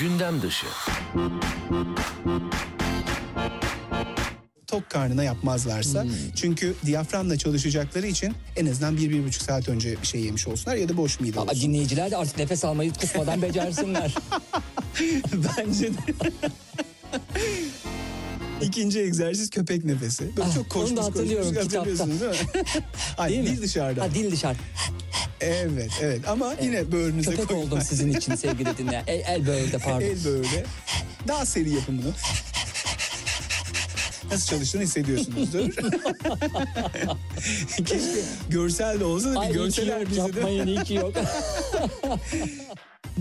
Gündem dışı. tok karnına yapmazlarsa. Hmm. Çünkü diyaframla çalışacakları için en azından bir, bir buçuk saat önce bir şey yemiş olsunlar ya da boş mide olsun. Aa, dinleyiciler de artık nefes almayı kusmadan becersinler. Bence de. İkinci egzersiz köpek nefesi. Böyle ah, çok koşmuş, onu da hatırlıyorum koşmuş, kitapta. Değil mi? Ay, değil dil dışarıda. Ha, dil dışarı. Evet evet ama evet. yine böğrünüze Köpek koyun. oldum sizin için sevgili dinleyen. El, el böğürde pardon. El böğürde. Daha seri yapın bunu. Nasıl çalıştığını hissediyorsunuzdur. Keşke görsel de olsa da bir görseler bize de. Yapmayın iyi ki yok.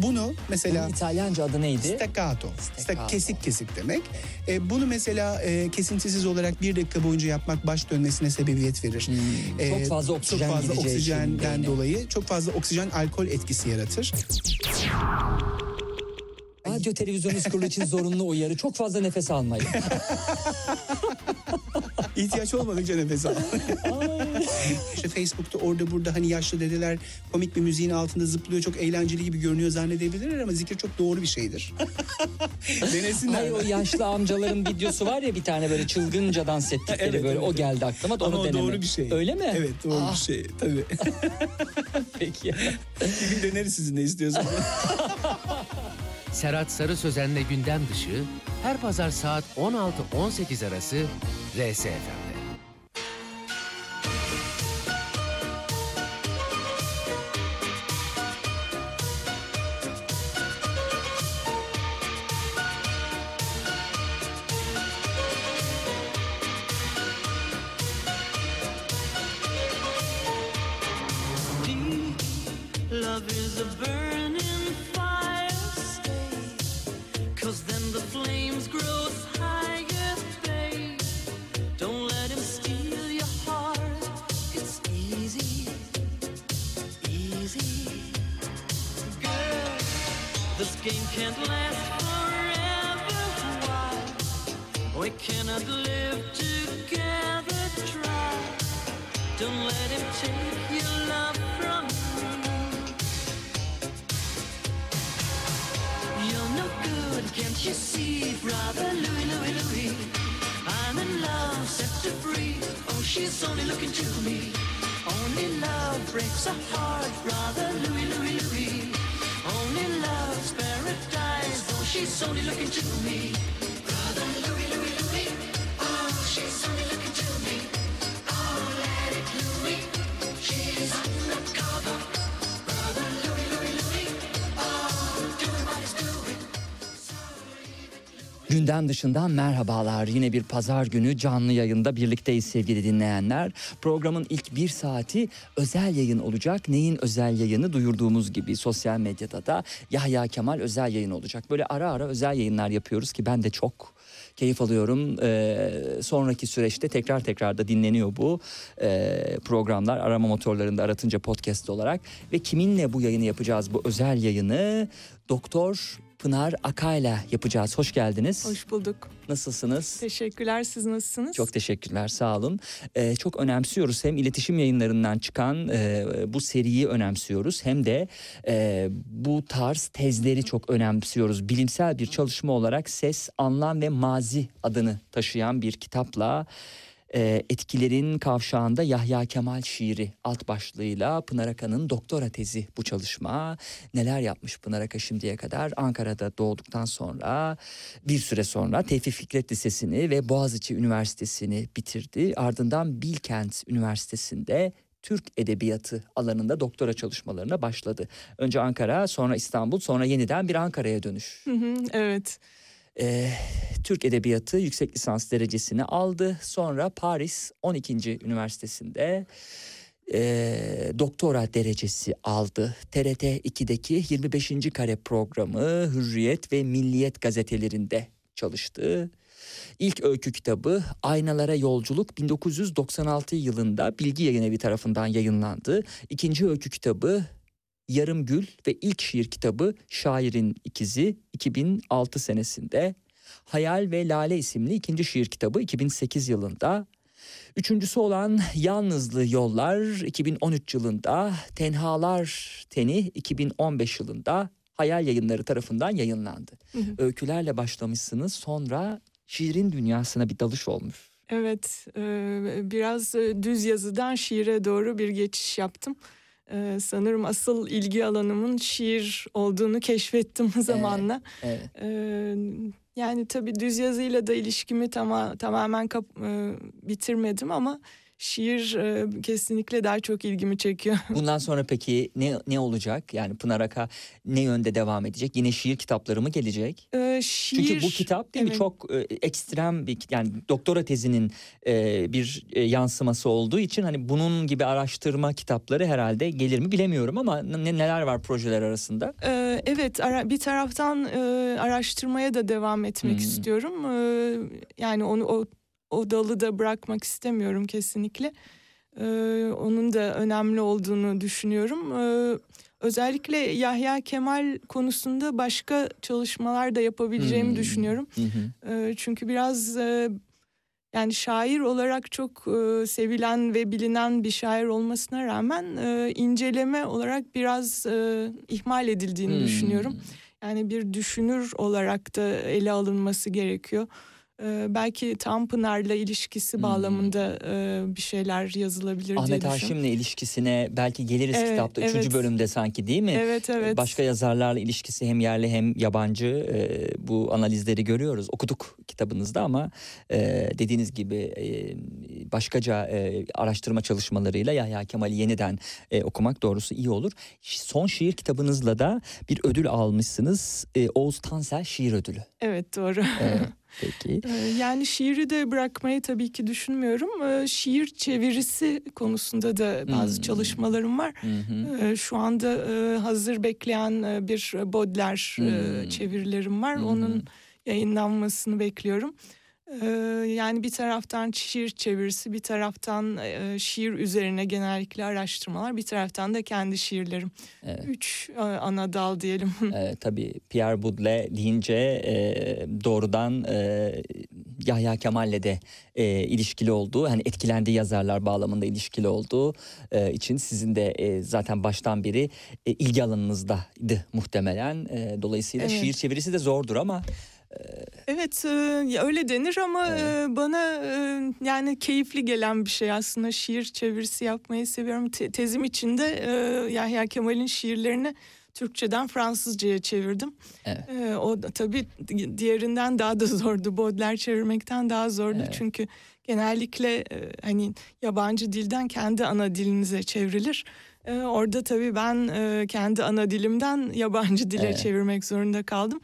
Bunu mesela... Bunun İtalyanca adı neydi? Staccato. staccato. Kesik kesik demek. E, bunu mesela e, kesintisiz olarak bir dakika boyunca yapmak baş dönmesine sebebiyet verir. Hmm. E, çok fazla oksijen Çok fazla oksijenden dolayı çok fazla oksijen alkol etkisi yaratır. Radyo televizyonunuz kurulu için zorunlu uyarı. Çok fazla nefes almayın. İhtiyaç olmadıkça nefes al. İşte Facebook'ta orada burada hani yaşlı dedeler komik bir müziğin altında zıplıyor çok eğlenceli gibi görünüyor zannedebilirler ama zikir çok doğru bir şeydir. Denesinler. Hayır o yaşlı amcaların videosu var ya bir tane böyle çılgınca dans ettikleri evet, böyle evet. o geldi aklıma da onu ama deneme. doğru bir şey. Öyle mi? Evet doğru ah. bir şey tabii. Peki. bir gün deneriz sizin ne istiyorsanız. Serhat Sarı Sözen'le gündem dışı her pazar saat 16-18 arası RSFM. Gündem dışından merhabalar. Yine bir pazar günü canlı yayında birlikteyiz sevgili dinleyenler. Programın ilk bir saati özel yayın olacak. Neyin özel yayını duyurduğumuz gibi sosyal medyada da Yahya Kemal özel yayın olacak. Böyle ara ara özel yayınlar yapıyoruz ki ben de çok keyif alıyorum. Ee, sonraki süreçte tekrar tekrar da dinleniyor bu e, programlar arama motorlarında aratınca podcast olarak. Ve kiminle bu yayını yapacağız bu özel yayını? Doktor Pınar Akay'la yapacağız. Hoş geldiniz. Hoş bulduk. Nasılsınız? Teşekkürler. Siz nasılsınız? Çok teşekkürler. Sağ olun. Ee, çok önemsiyoruz. Hem iletişim yayınlarından çıkan e, bu seriyi önemsiyoruz. Hem de e, bu tarz tezleri çok önemsiyoruz. Bilimsel bir çalışma olarak Ses, Anlam ve Mazi adını taşıyan bir kitapla e, etkilerin kavşağında Yahya Kemal şiiri alt başlığıyla Pınar Akan'ın doktora tezi bu çalışma. Neler yapmış Pınar Aka şimdiye kadar Ankara'da doğduktan sonra bir süre sonra Tevfik Fikret Lisesi'ni ve Boğaziçi Üniversitesi'ni bitirdi. Ardından Bilkent Üniversitesi'nde Türk Edebiyatı alanında doktora çalışmalarına başladı. Önce Ankara, sonra İstanbul, sonra yeniden bir Ankara'ya dönüş. Evet e, Türk Edebiyatı yüksek lisans derecesini aldı. Sonra Paris 12. Üniversitesi'nde e, doktora derecesi aldı. TRT 2'deki 25. kare programı Hürriyet ve Milliyet gazetelerinde çalıştı. İlk öykü kitabı Aynalara Yolculuk 1996 yılında Bilgi Yayın Evi tarafından yayınlandı. İkinci öykü kitabı Yarım Gül ve ilk şiir kitabı Şairin İkizi 2006 senesinde. Hayal ve Lale isimli ikinci şiir kitabı 2008 yılında. Üçüncüsü olan Yalnızlı Yollar 2013 yılında, Tenhalar Teni 2015 yılında, Hayal Yayınları tarafından yayınlandı. Hı hı. Öykülerle başlamışsınız sonra şiirin dünyasına bir dalış olmuş. Evet, biraz düz yazıdan şiire doğru bir geçiş yaptım. E, sanırım asıl ilgi alanımın şiir olduğunu keşfettim zamanla. Evet. E, yani tabii düz yazıyla da ilişkimi tama, tamamen kap- e, bitirmedim ama şiir e, kesinlikle daha çok ilgimi çekiyor. Bundan sonra peki ne ne olacak? Yani Pınar Aka ne yönde devam edecek? Yine şiir kitapları mı gelecek? E, şiir, Çünkü bu kitap değil mi evet. çok e, ekstrem bir yani doktora tezinin e, bir e, yansıması olduğu için hani bunun gibi araştırma kitapları herhalde gelir mi bilemiyorum ama ne, neler var projeler arasında? Ee, evet ara- bir taraftan e, araştırmaya da devam etmek Hmm. istiyorum. Ee, yani onu o, o dalı da bırakmak istemiyorum kesinlikle. Ee, onun da önemli olduğunu düşünüyorum. Ee, özellikle Yahya Kemal konusunda başka çalışmalar da yapabileceğimi Hmm. düşünüyorum. Ee, çünkü biraz e, yani şair olarak çok e, sevilen ve bilinen bir şair olmasına rağmen e, inceleme olarak biraz e, ihmal edildiğini Hmm. düşünüyorum. Yani bir düşünür olarak da ele alınması gerekiyor. Ee, belki Tanpınar'la ilişkisi Hmm. bağlamında e, bir şeyler yazılabilir diye Ahmet. Haşim'le ilişkisine belki geliriz Evet, kitapta. Üçüncü evet. bölümde sanki değil mi? Evet evet. Başka yazarlarla ilişkisi hem yerli hem yabancı e, bu analizleri görüyoruz. Okuduk kitabınızda ama e, dediğiniz gibi e, başkaca e, araştırma çalışmalarıyla Yahya Kemal'i yeniden e, okumak doğrusu iyi olur. Son şiir kitabınızla da bir ödül almışsınız. E, Oğuz Tansel Şiir Ödülü. Evet doğru. Evet, peki. Ee, Yani şiiri de bırakmayı tabii ki düşünmüyorum. Ee, Şiir çevirisi konusunda da bazı Hmm. çalışmalarım var. Ee, Şu anda e, hazır bekleyen e, bir Baudelaire e, Hmm. çevirilerim var. Hı. Onun yayınlanmasını bekliyorum. Ee, Yani bir taraftan şiir çevirisi, bir taraftan e, şiir üzerine genellikle araştırmalar, bir taraftan da kendi şiirlerim. Evet. Üç e, ana dal diyelim. Ee, tabii Pierre Baudelaire deyince e, doğrudan e, Yahya Kemal'le de e, ilişkili olduğu, hani etkilendiği yazarlar bağlamında ilişkili olduğu e, için sizin de e, zaten baştan beri e, ilgi alanınızdaydı muhtemelen. E, dolayısıyla Evet. şiir çevirisi de zordur ama Evet e, öyle denir ama e, bana e, yani keyifli gelen bir şey aslında şiir çevirisi yapmayı seviyorum. Te- tezim içinde Yahya Kemal'in şiirlerini Türkçeden Fransızcaya çevirdim. Evet. O tabii di- diğerinden daha da zordu. Baudelaire çevirmekten daha zordu Evet. çünkü genellikle hani yabancı dilden kendi ana dilinize çevrilir. Orada tabii ben kendi ana dilimden yabancı dile Evet. çevirmek zorunda kaldım.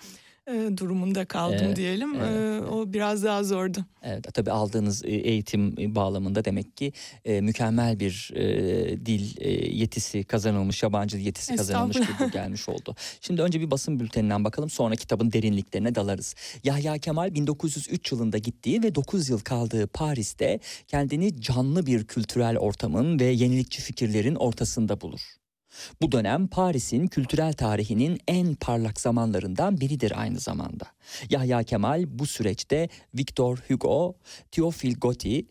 E, durumunda kaldım Evet, diyelim. evet, E, o biraz daha zordu. Evet, tabii aldığınız e, eğitim bağlamında demek ki e, mükemmel bir e, dil e, yetisi kazanılmış, yabancı dil yetisi kazanılmış gibi gelmiş oldu. Şimdi önce bir basın bülteninden bakalım sonra kitabın derinliklerine dalarız. Yahya Kemal 1903 yılında gittiği ve 9 yıl kaldığı Paris'te kendini canlı bir kültürel ortamın ve yenilikçi fikirlerin ortasında bulur. Bu dönem Paris'in kültürel tarihinin en parlak zamanlarından biridir aynı zamanda. Yahya Kemal bu süreçte Victor Hugo, Théophile Gautier,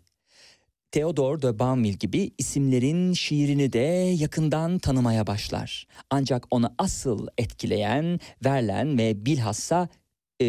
Theodore de Banville gibi isimlerin şiirini de yakından tanımaya başlar. Ancak onu asıl etkileyen Verlaine ve bilhassa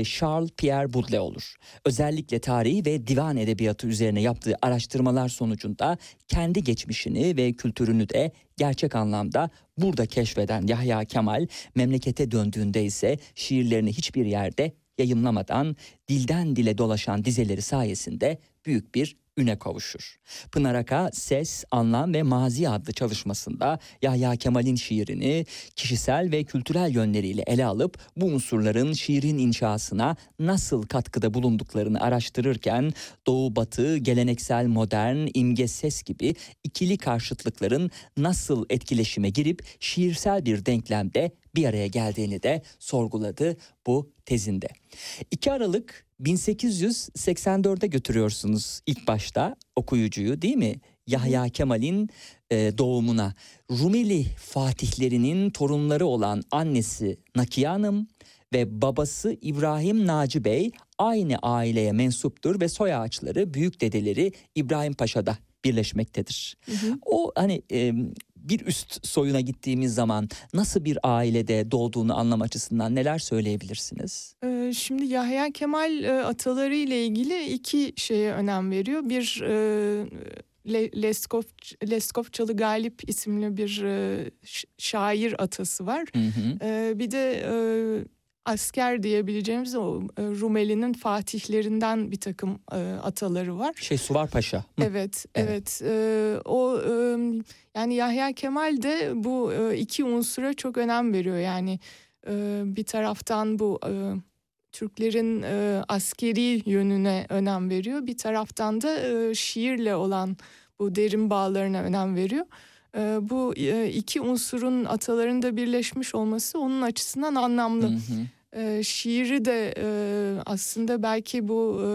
Charles Pierre Baudelaire olur. Özellikle tarihi ve divan edebiyatı üzerine yaptığı araştırmalar sonucunda kendi geçmişini ve kültürünü de gerçek anlamda burada keşfeden Yahya Kemal memlekete döndüğünde ise şiirlerini hiçbir yerde yayımlamadan dilden dile dolaşan dizeleri sayesinde büyük bir üne kavuşur. Pınar Aka Ses, Anlam ve Mazi adlı çalışmasında Yahya Kemal'in şiirini kişisel ve kültürel yönleriyle ele alıp bu unsurların şiirin inşasına nasıl katkıda bulunduklarını araştırırken Doğu Batı, geleneksel modern, imge ses gibi ikili karşıtlıkların nasıl etkileşime girip şiirsel bir denklemde bir araya geldiğini de sorguladı bu tezinde. 2 Aralık 1884'e götürüyorsunuz ilk başta okuyucuyu değil mi? Yahya Kemal'in e, doğumuna. Rumeli fatihlerinin torunları olan annesi Nakiye Hanım ve babası İbrahim Naci Bey aynı aileye mensuptur ve soy ağaçları büyük dedeleri İbrahim Paşa'da birleşmektedir. O hani e, bir üst soyuna gittiğimiz zaman nasıl bir ailede doğduğunu anlam açısından neler söyleyebilirsiniz? Ee, şimdi Yahya Kemal e, ataları ile ilgili iki şeye önem veriyor. Bir e, Le- Leskov, Leskovçalı Galip isimli bir e, şair atası var. Hı hı. Ee, bir de e, asker diyebileceğimiz o e, Rumeli'nin fatihlerinden bir takım e, ataları var. Şey Suvar Paşa. mı? Evet, Evet. evet. Ee, o e, yani Yahya Kemal de bu e, iki unsura çok önem veriyor. Yani e, bir taraftan bu e, Türklerin e, askeri yönüne önem veriyor. Bir taraftan da e, şiirle olan bu derin bağlarına önem veriyor. E, bu e, iki unsurun atalarında birleşmiş olması onun açısından anlamlı. Hı hı. E, şiiri de e, aslında belki bu e,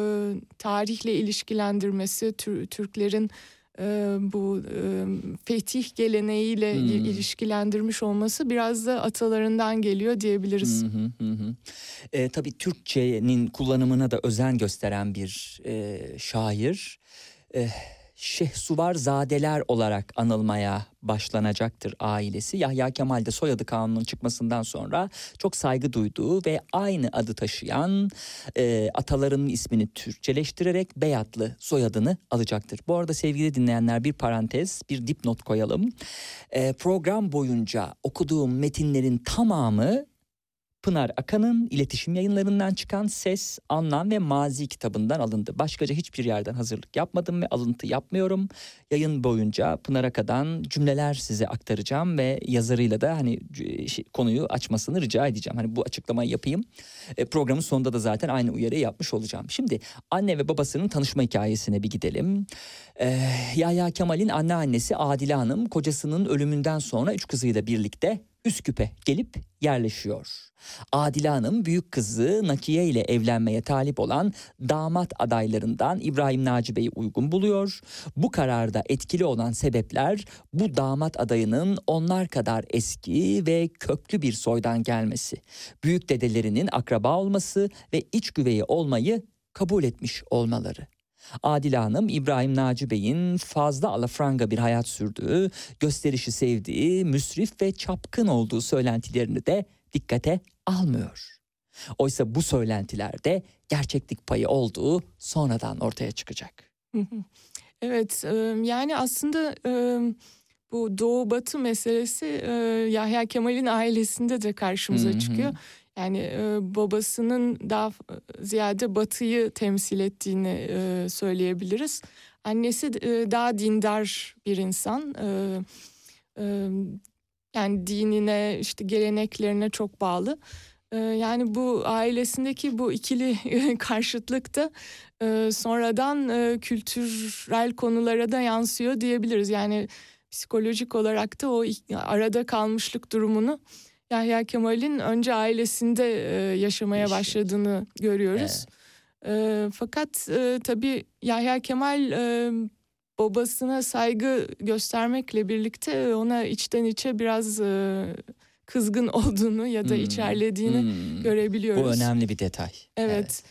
tarihle ilişkilendirmesi, Tür- Türklerin e, bu e, fetih geleneğiyle Hmm. il- ilişkilendirmiş olması biraz da atalarından geliyor diyebiliriz. Hı hı hı. E, tabii Türkçenin kullanımına da özen gösteren bir e, şair. E, Şehsuvarzadeler olarak anılmaya başlanacaktır ailesi. Yahya Kemal de soyadı kanunun çıkmasından sonra çok saygı duyduğu ve aynı adı taşıyan e, atalarının ismini Türkçeleştirerek Beyatlı soyadını alacaktır. Bu arada sevgili dinleyenler bir parantez, bir dipnot koyalım. E, program boyunca okuduğum metinlerin tamamı Pınar Akan'ın iletişim yayınlarından çıkan Ses, Anlam ve Mazi kitabından alındı. Başkaca hiçbir yerden hazırlık yapmadım ve alıntı yapmıyorum. Yayın boyunca Pınar Akan'dan cümleler size aktaracağım ve yazarıyla da hani şey- konuyu açmasını rica edeceğim. Hani bu açıklamayı yapayım. E, programın sonunda da zaten aynı uyarıyı yapmış olacağım. Şimdi anne ve babasının tanışma hikayesine bir gidelim. Ee, Yahya Kemal'in anneannesi Adile Hanım kocasının ölümünden sonra üç kızıyla birlikte Üsküp'e gelip yerleşiyor. Adile Hanım büyük kızı Nakiye ile evlenmeye talip olan damat adaylarından İbrahim Naci Bey'i uygun buluyor. Bu kararda etkili olan sebepler bu damat adayının onlar kadar eski ve köklü bir soydan gelmesi. Büyük dedelerinin akraba olması ve iç güveyi olmayı kabul etmiş olmaları. Adile Hanım İbrahim Naci Bey'in fazla alafranga bir hayat sürdüğü, gösterişi sevdiği, müsrif ve çapkın olduğu söylentilerini de dikkate almıyor. Oysa bu söylentilerde gerçeklik payı olduğu sonradan ortaya çıkacak. Evet, yani aslında bu Doğu Batı meselesi Yahya Kemal'in ailesinde de karşımıza çıkıyor. Yani e, babasının daha f- ziyade Batı'yı temsil ettiğini e, söyleyebiliriz. Annesi e, daha dindar bir insan. E, e, yani dinine, işte geleneklerine çok bağlı. E, yani bu ailesindeki bu ikili karşıtlık da e, sonradan e, kültürel konulara da yansıyor diyebiliriz. Yani psikolojik olarak da o arada kalmışlık durumunu Yahya Kemal'in önce ailesinde e, yaşamaya Yaşıyor. başladığını görüyoruz. E, fakat e, tabii Yahya Kemal e, babasına saygı göstermekle birlikte ona içten içe biraz e, kızgın olduğunu ya da Hmm, içerlediğini hmm. görebiliyoruz. Bu önemli bir detay. Evet.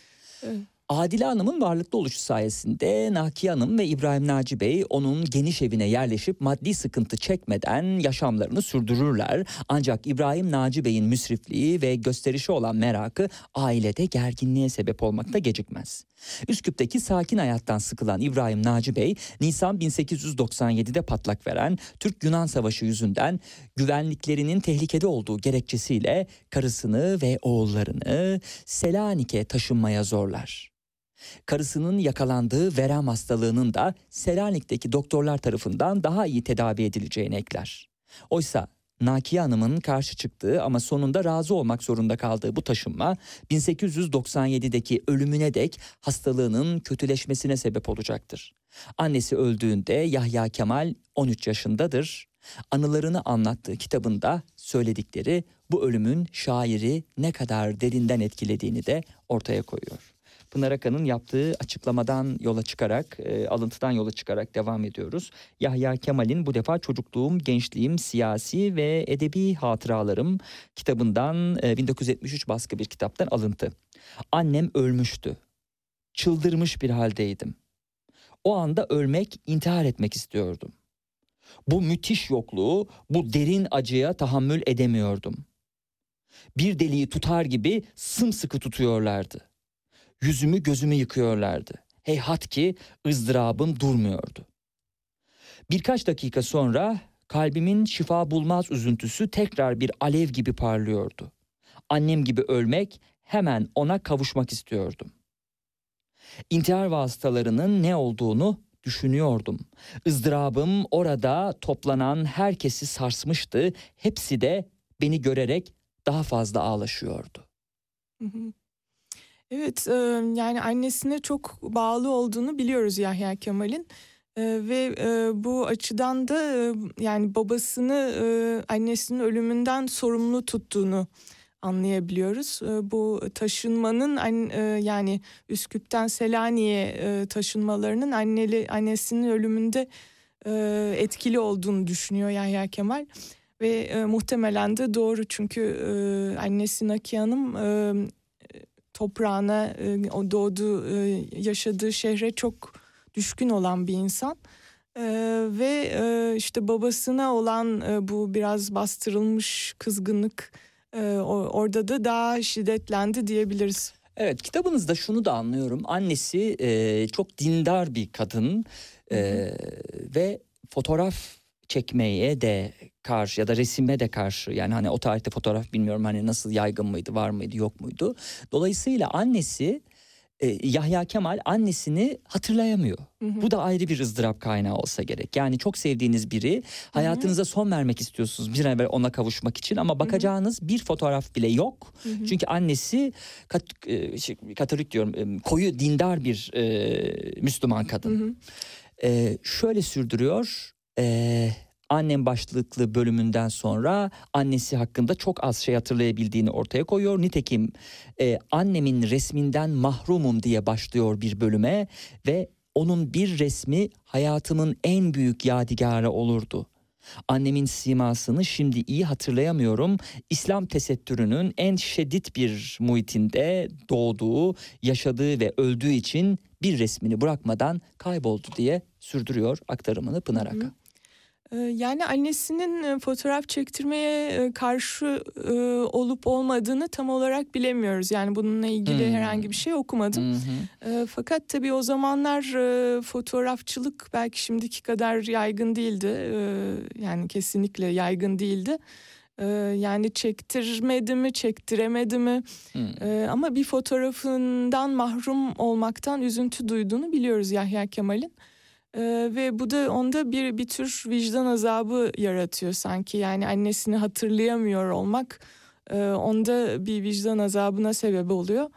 Adile Hanım'ın varlıklı oluşu sayesinde Nakiye Hanım ve İbrahim Naci Bey onun geniş evine yerleşip maddi sıkıntı çekmeden yaşamlarını sürdürürler. Ancak İbrahim Naci Bey'in müsrifliği ve gösterişi olan merakı ailede gerginliğe sebep olmakta gecikmez. Üsküp'teki sakin hayattan sıkılan İbrahim Naci Bey, Nisan 1897'de patlak veren Türk-Yunan Savaşı yüzünden güvenliklerinin tehlikede olduğu gerekçesiyle karısını ve oğullarını Selanik'e taşınmaya zorlar. Karısının yakalandığı verem hastalığının da Selanik'teki doktorlar tarafından daha iyi tedavi edileceğini ekler. Oysa Nakiye Hanım'ın karşı çıktığı ama sonunda razı olmak zorunda kaldığı bu taşınma 1897'deki ölümüne dek hastalığının kötüleşmesine sebep olacaktır. Annesi öldüğünde Yahya Kemal 13 yaşındadır. Anılarını anlattığı kitabında söyledikleri bu ölümün şairi ne kadar derinden etkilediğini de ortaya koyuyor. Pınar Akan'ın yaptığı açıklamadan yola çıkarak, e, alıntıdan yola çıkarak devam ediyoruz. Yahya Kemal'in bu defa çocukluğum, gençliğim, siyasi ve edebi hatıralarım kitabından e, 1973 baskı bir kitaptan alıntı. Annem ölmüştü. Çıldırmış bir haldeydim. O anda ölmek, intihar etmek istiyordum. Bu müthiş yokluğu, bu derin acıya tahammül edemiyordum. Bir deliği tutar gibi sımsıkı tutuyorlardı. Yüzümü gözümü yıkıyorlardı. Heyhat ki ızdırabım durmuyordu. Birkaç dakika sonra kalbimin şifa bulmaz üzüntüsü tekrar bir alev gibi parlıyordu. Annem gibi ölmek, hemen ona kavuşmak istiyordum. İntihar vasıtalarının ne olduğunu düşünüyordum. Izdırabım orada toplanan herkesi sarsmıştı. Hepsi de beni görerek daha fazla ağlaşıyordu. Evet, yani annesine çok bağlı olduğunu biliyoruz Yahya Kemal'in. ve bu açıdan da yani babasını annesinin ölümünden sorumlu tuttuğunu anlayabiliyoruz. Bu taşınmanın yani Üsküp'ten Selanik'e taşınmalarının anneli annesinin ölümünde etkili olduğunu düşünüyor Yahya Kemal ve muhtemelen de doğru çünkü annesi Nakiye Hanım toprağına o doğduğu yaşadığı şehre çok düşkün olan bir insan. ve işte babasına olan bu biraz bastırılmış kızgınlık orada da daha şiddetlendi diyebiliriz. Evet kitabınızda şunu da anlıyorum. Annesi e, çok dindar bir kadın e, ve fotoğraf çekmeye de karşı ya da resime de karşı yani hani o tarihte fotoğraf bilmiyorum hani nasıl yaygın mıydı var mıydı yok muydu. Dolayısıyla annesi e, Yahya Kemal annesini hatırlayamıyor. Hı hı. Bu da ayrı bir ızdırap kaynağı olsa gerek. Yani çok sevdiğiniz biri hayatınıza son vermek istiyorsunuz bir an evvel ona kavuşmak için ama bakacağınız hı hı. bir fotoğraf bile yok. Hı hı. Çünkü annesi kat, e, şey, Katolik diyorum koyu dindar bir e, Müslüman kadın. Hı hı. E, şöyle sürdürüyor. Eee annem başlıklı bölümünden sonra annesi hakkında çok az şey hatırlayabildiğini ortaya koyuyor. Nitekim e, annemin resminden mahrumum diye başlıyor bir bölüme ve onun bir resmi hayatımın en büyük yadigarı olurdu. Annemin simasını şimdi iyi hatırlayamıyorum. İslam tesettürünün en şiddet bir muhitinde doğduğu, yaşadığı ve öldüğü için bir resmini bırakmadan kayboldu diye sürdürüyor aktarımını Pınar Aka. Yani annesinin fotoğraf çektirmeye karşı olup olmadığını tam olarak bilemiyoruz. Yani bununla ilgili hmm. herhangi bir şey okumadım. Hmm. Fakat tabii o zamanlar fotoğrafçılık belki şimdiki kadar yaygın değildi. Yani kesinlikle yaygın değildi. Yani çektirmedi mi, çektiremedi mi? Hmm. Ama bir fotoğrafından mahrum olmaktan üzüntü duyduğunu biliyoruz Yahya Kemal'in. Ee, ve bu da onda bir bir tür vicdan azabı yaratıyor sanki yani annesini hatırlayamıyor olmak e, onda bir vicdan azabına sebep oluyor.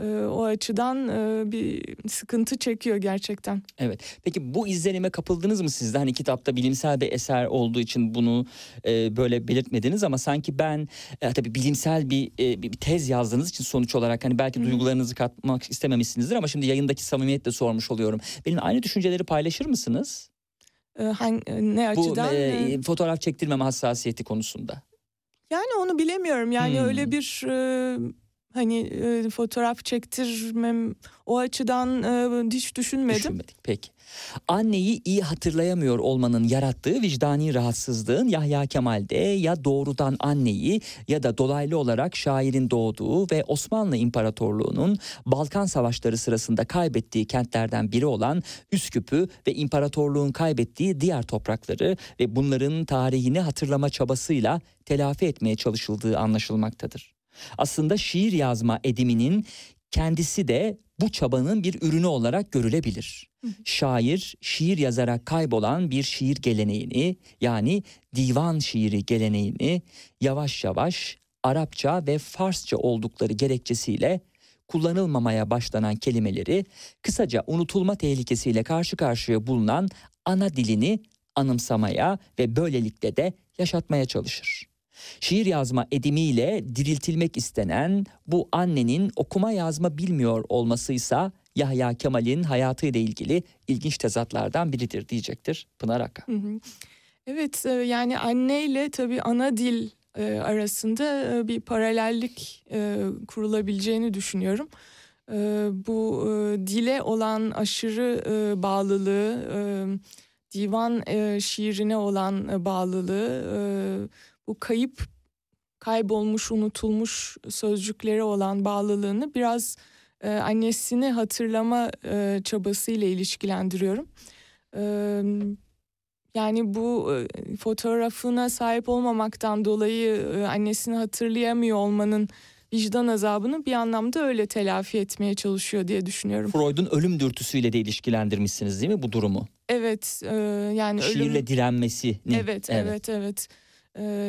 E, o açıdan e, bir sıkıntı çekiyor gerçekten. Evet. Peki bu izlenime kapıldınız mı siz de? Hani kitapta bilimsel bir eser olduğu için bunu e, böyle belirtmediniz ama sanki ben e, tabii bilimsel bir, bir tez yazdığınız için sonuç olarak hani belki Hı. duygularınızı katmak istememişsinizdir ama şimdi yayındaki samimiyetle sormuş oluyorum. Benim aynı düşünceleri paylaşır mısınız? E, hangi, ne açıdan? Bu e, fotoğraf çektirmeme hassasiyeti konusunda. Yani onu bilemiyorum. Yani hmm. öyle bir e, hani e, fotoğraf çektirmem o açıdan e, hiç düşünmedim. Düşünmedik peki. Anneyi iyi hatırlayamıyor olmanın yarattığı vicdani rahatsızlığın Yahya Kemal'de ya doğrudan anneyi ya da dolaylı olarak şairin doğduğu ve Osmanlı İmparatorluğu'nun Balkan Savaşları sırasında kaybettiği kentlerden biri olan Üsküp'ü ve imparatorluğun kaybettiği diğer toprakları ve bunların tarihini hatırlama çabasıyla telafi etmeye çalışıldığı anlaşılmaktadır. Aslında şiir yazma ediminin kendisi de bu çabanın bir ürünü olarak görülebilir. Şair şiir yazarak kaybolan bir şiir geleneğini yani divan şiiri geleneğini yavaş yavaş Arapça ve Farsça oldukları gerekçesiyle kullanılmamaya başlanan kelimeleri kısaca unutulma tehlikesiyle karşı karşıya bulunan ana dilini anımsamaya ve böylelikle de yaşatmaya çalışır. Şiir yazma edimiyle diriltilmek istenen bu annenin okuma yazma bilmiyor olmasıysa Yahya Kemal'in hayatıyla ilgili ilginç tezatlardan biridir diyecektir Pınar Aka. Evet e, yani anneyle tabii ana dil e, arasında e, bir paralellik kurulabileceğini düşünüyorum. Bu dile olan aşırı bağlılığı divan şiirine olan bağlılığı, bu kayıp, kaybolmuş, unutulmuş sözcüklere olan bağlılığını biraz e, annesini hatırlama e, çabasıyla ilişkilendiriyorum. E, yani bu e, fotoğrafına sahip olmamaktan dolayı e, annesini hatırlayamıyor olmanın vicdan azabını bir anlamda öyle telafi etmeye çalışıyor diye düşünüyorum. Freud'un ölüm dürtüsüyle de ilişkilendirmişsiniz değil mi bu durumu? Evet, e, yani Şiirle ölüm direnmesi. Evet, evet, evet. E,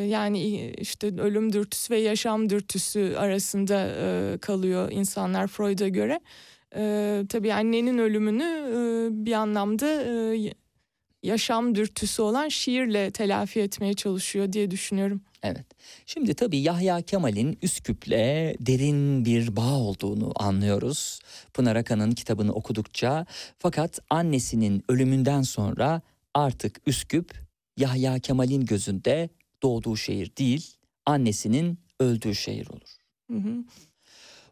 yani işte ölüm dürtüsü ve yaşam dürtüsü arasında e, kalıyor insanlar Freud'a göre. E, tabii annenin ölümünü e, bir anlamda e, yaşam dürtüsü olan şiirle telafi etmeye çalışıyor diye düşünüyorum. Evet. Şimdi tabii Yahya Kemal'in Üsküp'le derin bir bağ olduğunu anlıyoruz. Pınar Akan'ın kitabını okudukça. Fakat annesinin ölümünden sonra artık Üsküp Yahya Kemal'in gözünde doğduğu şehir değil, annesinin öldüğü şehir olur. Hı hı.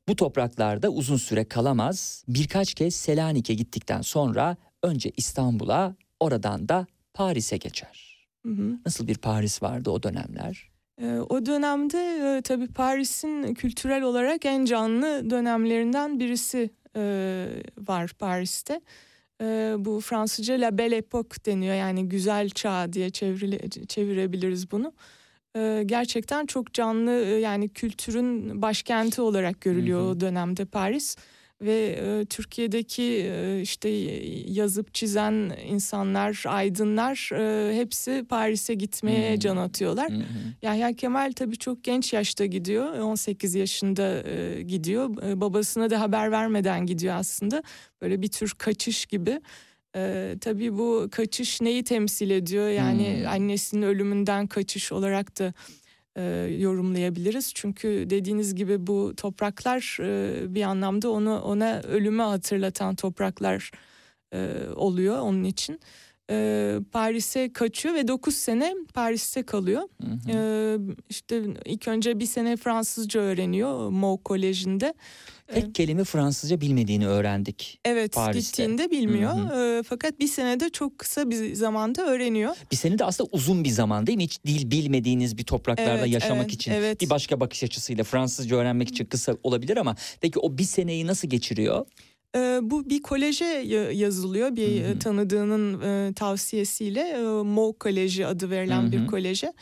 Bu topraklarda uzun süre kalamaz. Birkaç kez Selanik'e gittikten sonra önce İstanbul'a, oradan da Paris'e geçer. Hı hı. Nasıl bir Paris vardı o dönemler? Ee, o dönemde e, tabii Paris'in kültürel olarak en canlı dönemlerinden birisi e, var Paris'te. E, bu Fransızca La Belle Époque deniyor yani güzel çağ diye çevirile, çevirebiliriz bunu. E, gerçekten çok canlı e, yani kültürün başkenti olarak görülüyor Hı hı. o dönemde Paris. Ve e, Türkiye'deki e, işte yazıp çizen insanlar, aydınlar e, hepsi Paris'e gitmeye Hmm. can atıyorlar. Hı hı. Yahya Kemal tabii çok genç yaşta gidiyor. 18 yaşında e, gidiyor. E, babasına da haber vermeden gidiyor aslında. Böyle bir tür kaçış gibi. E, tabii bu kaçış neyi temsil ediyor? Yani Hmm. annesinin ölümünden kaçış olarak da e, yorumlayabiliriz. Çünkü dediğiniz gibi bu topraklar e, bir anlamda onu ona ölümü hatırlatan topraklar e, oluyor onun için. E, Paris'e kaçıyor ve 9 sene Paris'te kalıyor. Hı hı. Ee, işte ilk önce bir sene Fransızca öğreniyor Mo Koleji'nde. Tek kelime Fransızca bilmediğini öğrendik. Evet Paris'te. gittiğinde bilmiyor. Hı Ee, fakat bir senede çok kısa bir zamanda öğreniyor. Bir sene de aslında uzun bir zaman değil mi? Hiç dil bilmediğiniz bir topraklarda Evet, yaşamak evet, için evet. bir başka bakış açısıyla Fransızca öğrenmek için kısa olabilir ama peki o bir seneyi nasıl geçiriyor? Ee, bu bir koleje ya- yazılıyor bir Hı hı. e, tanıdığının e, tavsiyesiyle e, Mo Koleji adı verilen Hı hı. bir koleje.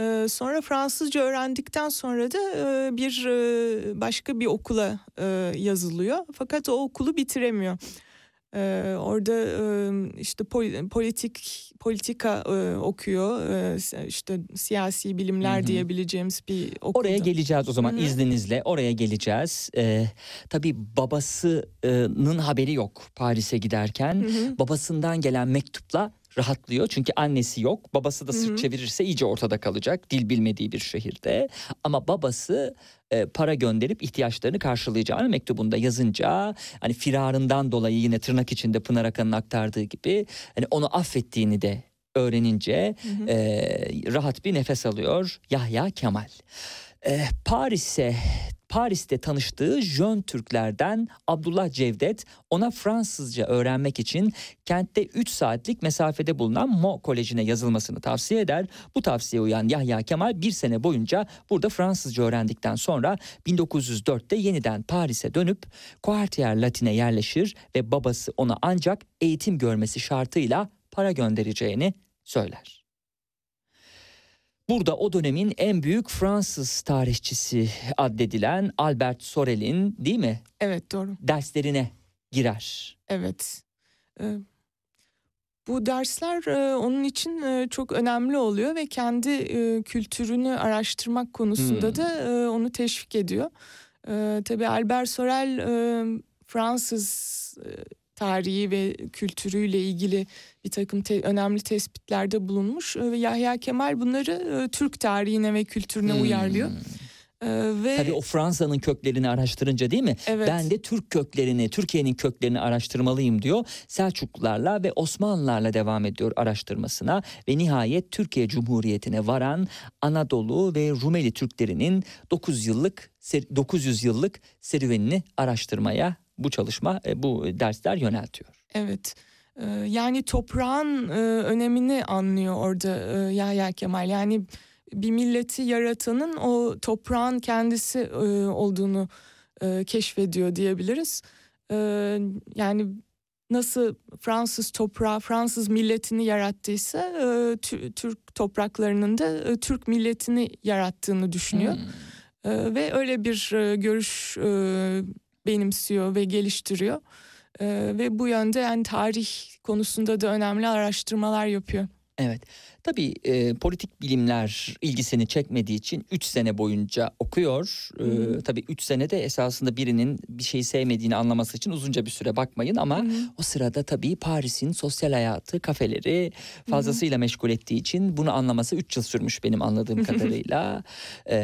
Ee, sonra Fransızca öğrendikten sonra da e, bir e, başka bir okula e, yazılıyor. Fakat o okulu bitiremiyor. Ee, orada e, işte pol- politik politika e, okuyor. E, işte siyasi bilimler Hı hı. diyebileceğimiz bir okulda. Oraya geleceğiz o zaman Hı hı. izninizle oraya geleceğiz. Ee, tabii babasının haberi yok Paris'e giderken. Hı hı. Babasından gelen mektupla rahatlıyor. Çünkü annesi yok. Babası da sırt çevirirse iyice ortada kalacak. Dil bilmediği bir şehirde. Ama babası e, para gönderip ihtiyaçlarını karşılayacağını mektubunda yazınca hani firarından dolayı yine tırnak içinde Pınar Akan'ın aktardığı gibi hani onu affettiğini de öğrenince Hı hı. e, rahat bir nefes alıyor Yahya Kemal. E, Paris'e Paris'te tanıştığı Jön Türklerden Abdullah Cevdet ona Fransızca öğrenmek için kentte 3 saatlik mesafede bulunan Mo Koleji'ne yazılmasını tavsiye eder. Bu tavsiye uyan Yahya Kemal bir sene boyunca burada Fransızca öğrendikten sonra 1904'te yeniden Paris'e dönüp Quartier Latin'e yerleşir ve babası ona ancak eğitim görmesi şartıyla para göndereceğini söyler. Burada o dönemin en büyük Fransız tarihçisi addedilen Albert Sorel'in değil mi Evet doğru. derslerine girer. Evet. Ee, Bu dersler e, onun için e, çok önemli oluyor ve kendi e, kültürünü araştırmak konusunda Hmm. da e, onu teşvik ediyor. E, Tabii Albert Sorel e, Fransız e, tarihi ve kültürüyle ilgili bir takım te- önemli tespitlerde bulunmuş. E, ve Yahya Kemal bunları e, Türk tarihine ve kültürüne Hmm. uyarlıyor. E, Ve Tabii o Fransa'nın köklerini araştırınca değil mi? evet. Ben de Türk köklerini, Türkiye'nin köklerini araştırmalıyım diyor. Selçuklularla ve Osmanlılarla devam ediyor araştırmasına ve nihayet Türkiye Cumhuriyeti'ne varan Anadolu ve Rumeli Türklerinin 9 yıllık 900 yıllık serüvenini araştırmaya bu çalışma, e, bu dersler yöneltiyor. Evet. E, yani toprağın e, önemini anlıyor orada e, Yahya Kemal. Yani bir milleti yaratanın o toprağın kendisi olduğunu keşfediyor diyebiliriz. Yani nasıl Fransız toprağı, Fransız milletini yarattıysa Türk topraklarının da Türk milletini yarattığını düşünüyor. Hmm. Ve öyle bir görüş benimsiyor ve geliştiriyor. E, ve bu yönde yani tarih konusunda da önemli araştırmalar yapıyor. Evet. Tabii e, politik bilimler ilgisini çekmediği için 3 sene boyunca okuyor. E, tabii 3 senede esasında birinin bir şeyi sevmediğini anlaması için uzunca bir süre bakmayın ama Hı-hı. o sırada tabii Paris'in sosyal hayatı, kafeleri fazlasıyla Hı-hı. meşgul ettiği için bunu anlaması 3 yıl sürmüş benim anladığım kadarıyla. e,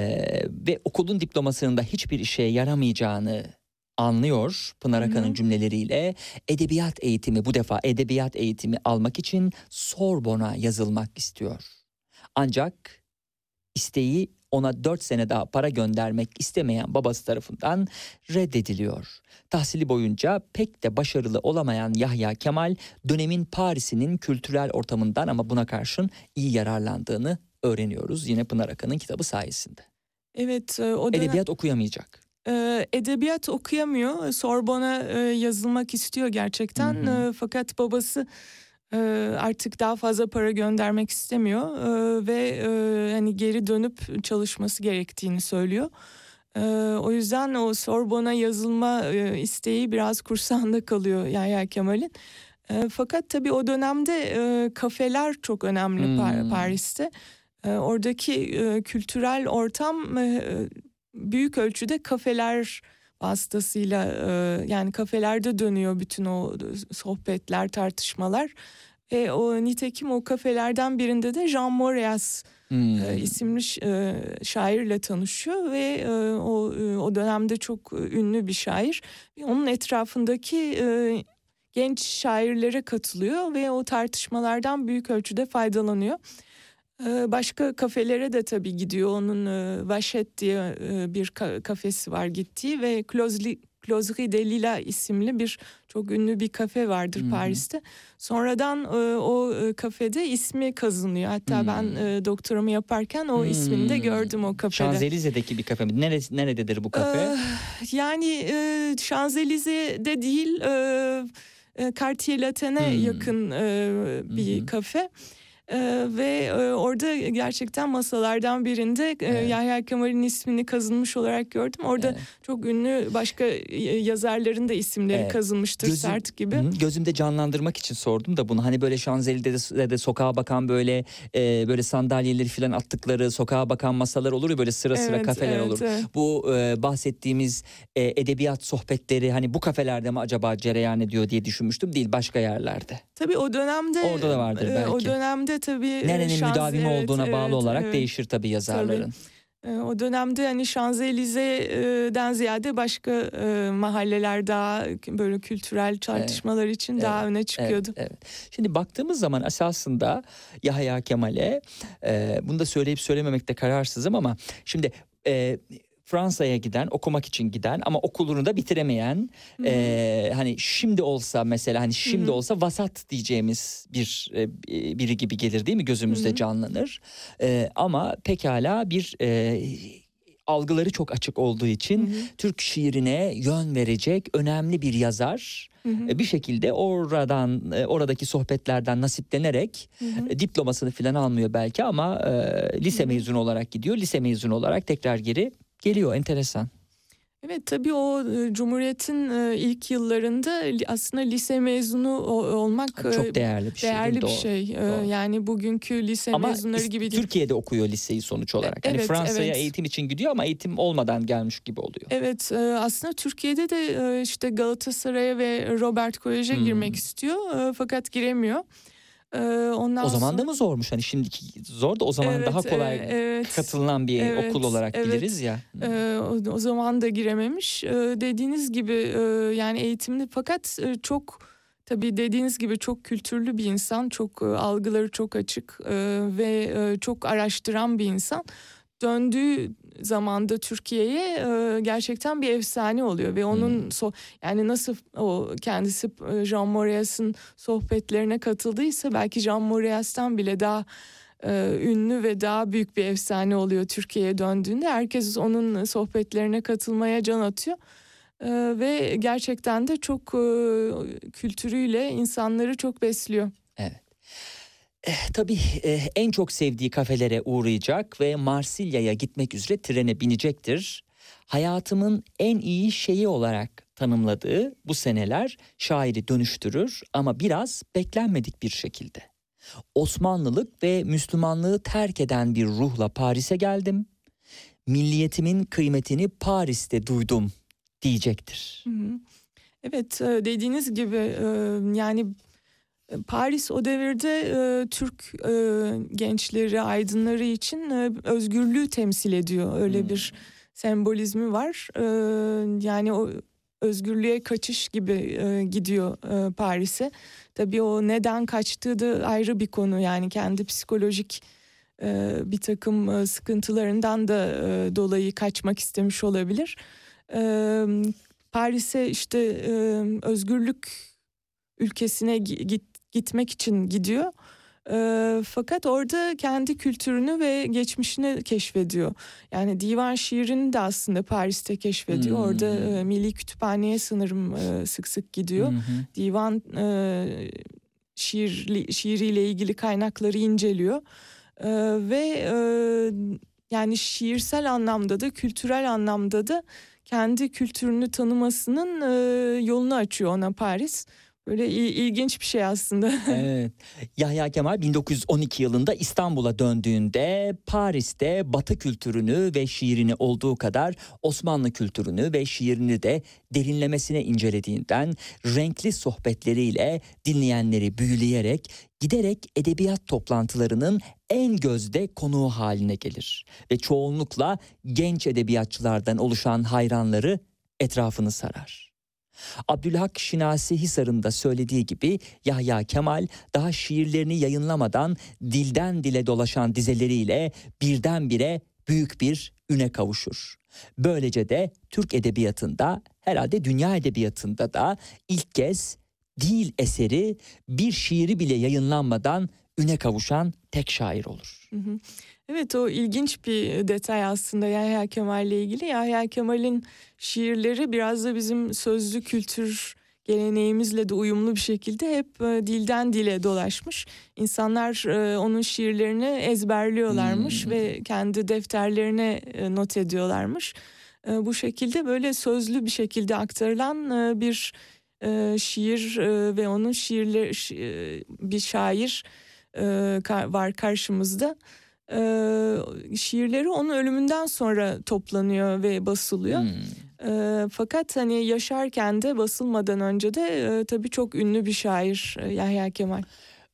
ve okulun diplomasının da hiçbir işe yaramayacağını anlıyor Pınar Akan'ın cümleleriyle. Edebiyat eğitimi bu defa edebiyat eğitimi almak için Sorbon'a yazılmak istiyor. Ancak isteği ona dört sene daha para göndermek istemeyen babası tarafından reddediliyor. Tahsili boyunca pek de başarılı olamayan Yahya Kemal dönemin Paris'inin kültürel ortamından ama buna karşın iyi yararlandığını öğreniyoruz yine Pınar Akan'ın kitabı sayesinde. Evet, e, o dönem... edebiyat okuyamayacak edebiyat okuyamıyor. Sorbon'a yazılmak istiyor gerçekten. Hı hı. Fakat babası artık daha fazla para göndermek istemiyor ve hani geri dönüp çalışması gerektiğini söylüyor. O yüzden o Sorbon'a yazılma isteği biraz kursağında kalıyor Yahya Kemal'in. Fakat tabii o dönemde kafeler çok önemli hmm. Paris'te. Oradaki kültürel ortam büyük ölçüde kafeler vasıtasıyla e, yani kafelerde dönüyor bütün o sohbetler, tartışmalar. E, o nitekim o kafelerden birinde de Jean Moreas e, hmm. e, isimli e, şairle tanışıyor ve e, o e, o dönemde çok ünlü bir şair. Onun etrafındaki e, genç şairlere katılıyor ve o tartışmalardan büyük ölçüde faydalanıyor. Başka kafelere de tabii gidiyor. Onun Vaşet diye bir kafesi var gittiği ve Closely Closerie de Lila isimli bir çok ünlü bir kafe vardır hmm. Paris'te. Sonradan o kafede ismi kazınıyor. Hatta hmm. ben doktoramı yaparken o hmm. ismini de gördüm o kafede. Şanzelize'deki bir kafe mi? Neresi, nerededir bu kafe? Ee, yani Şanzelize'de değil, Cartier Latin'e hmm. yakın bir hmm. kafe. Ee, ve e, orada gerçekten masalardan birinde e, evet. Yahya Kemal'in ismini kazınmış olarak gördüm. Orada evet. çok ünlü başka yazarların da isimleri evet. kazınmıştır Gözüm, Sert gibi. Hı, gözümde canlandırmak için sordum da bunu. Hani böyle Şanzelize'de de sokağa bakan böyle e, böyle sandalyeleri falan attıkları sokağa bakan masalar olur ya böyle sıra sıra evet, kafeler evet, olur. Evet. Bu e, bahsettiğimiz e, edebiyat sohbetleri hani bu kafelerde mi acaba cereyan ediyor diye düşünmüştüm. Değil başka yerlerde. Tabii o dönemde orada da vardır belki. O dönemde tabii e, nerenin şans, müdavimi evet, olduğuna evet, bağlı olarak evet. değişir tabii yazarların. Tabii. E, o dönemde hani Şanzelize'den ziyade başka e, mahalleler daha böyle kültürel tartışmalar evet, için evet, daha öne çıkıyordu. Evet, evet. Şimdi baktığımız zaman esasında Yahya Kemal'e e, bunu da söyleyip söylememekte kararsızım ama şimdi e, Fransa'ya giden, okumak için giden ama okulunu da bitiremeyen e, hani şimdi olsa mesela hani şimdi Hı-hı. olsa vasat diyeceğimiz bir e, biri gibi gelir değil mi gözümüzde Hı-hı. canlanır. E, ama pekala bir e, algıları çok açık olduğu için hı hı. Türk şiirine yön verecek önemli bir yazar. Hı hı. Bir şekilde oradan oradaki sohbetlerden nasiplenerek hı hı. diplomasını falan almıyor belki ama e, lise hı hı. mezunu olarak gidiyor. Lise mezunu olarak tekrar geri geliyor enteresan. Evet tabii o e, Cumhuriyet'in e, ilk yıllarında aslında lise mezunu olmak çok e, değerli bir şey. Değerli bir doğru, şey. Doğru. Yani bugünkü lise ama mezunları gibi değil. Türkiye'de okuyor liseyi sonuç olarak. Yani evet, Fransa'ya evet. eğitim için gidiyor ama eğitim olmadan gelmiş gibi oluyor. Evet aslında Türkiye'de de işte Galatasaray'a ve Robert Kolej'e hmm. girmek istiyor fakat giremiyor. Ondan o zaman sonra... da mı zormuş? Hani şimdiki zor da o zaman evet, daha kolay evet, katılınan bir evet, okul olarak evet. biliriz ya. Ee, o, o zaman da girememiş. Ee, dediğiniz gibi e, yani eğitimli fakat e, çok tabii dediğiniz gibi çok kültürlü bir insan. Çok e, algıları çok açık e, ve e, çok araştıran bir insan. döndüğü zamanda Türkiye'ye e, gerçekten bir efsane oluyor ve onun hmm. so yani nasıl o kendisi e, Jean Moreas'ın sohbetlerine katıldıysa belki Jean Moreas'tan bile daha e, ünlü ve daha büyük bir efsane oluyor Türkiye'ye döndüğünde. Herkes onun sohbetlerine katılmaya can atıyor. E, ve gerçekten de çok e, kültürüyle insanları çok besliyor. Evet. Eh, tabii eh, en çok sevdiği kafelere uğrayacak ve Marsilya'ya gitmek üzere trene binecektir. Hayatımın en iyi şeyi olarak tanımladığı bu seneler şairi dönüştürür ama biraz beklenmedik bir şekilde. Osmanlılık ve Müslümanlığı terk eden bir ruhla Paris'e geldim. Milliyetimin kıymetini Paris'te duydum diyecektir. Evet e, dediğiniz gibi e, yani Paris o devirde e, Türk gençleri, aydınları için özgürlüğü temsil ediyor. Öyle hmm. bir sembolizmi var. Yani o özgürlüğe kaçış gibi gidiyor Paris'e. Tabii o neden kaçtığı da ayrı bir konu yani kendi psikolojik e, bir takım e, sıkıntılarından da e, dolayı kaçmak istemiş olabilir. E, Paris'e işte e, özgürlük ülkesine git, gitmek için gidiyor. E, fakat orada kendi kültürünü ve geçmişini keşfediyor. Yani divan şiirini de aslında Paris'te keşfediyor. Hmm. Orada e, Milli Kütüphane'ye sanırım e, sık sık gidiyor. Hmm. Divan e, şiirli, şiiriyle ilgili kaynakları inceliyor. E, ve e, yani şiirsel anlamda da kültürel anlamda da kendi kültürünü tanımasının e, yolunu açıyor ona Paris. Böyle ilginç bir şey aslında. evet. Yahya Kemal 1912 yılında İstanbul'a döndüğünde Paris'te Batı kültürünü ve şiirini olduğu kadar Osmanlı kültürünü ve şiirini de derinlemesine incelediğinden renkli sohbetleriyle dinleyenleri büyüleyerek giderek edebiyat toplantılarının en gözde konuğu haline gelir ve çoğunlukla genç edebiyatçılardan oluşan hayranları etrafını sarar. Abdülhak Şinasi Hisar'ın da söylediği gibi Yahya Kemal daha şiirlerini yayınlamadan dilden dile dolaşan dizeleriyle birdenbire büyük bir üne kavuşur. Böylece de Türk edebiyatında herhalde dünya edebiyatında da ilk kez dil eseri bir şiiri bile yayınlanmadan üne kavuşan tek şair olur. Hı hı. Evet o ilginç bir detay aslında Yahya Kemal ile ilgili. Yahya Kemal'in şiirleri biraz da bizim sözlü kültür geleneğimizle de uyumlu bir şekilde hep e, dilden dile dolaşmış. İnsanlar e, onun şiirlerini ezberliyorlarmış hmm. ve kendi defterlerine e, not ediyorlarmış. E, bu şekilde böyle sözlü bir şekilde aktarılan e, bir e, şiir e, ve onun şiirleri şi, bir şair e, var karşımızda e, şiirleri onun ölümünden sonra toplanıyor ve basılıyor. Hmm. E, fakat hani yaşarken de basılmadan önce de e, tabii çok ünlü bir şair e, Yahya Kemal.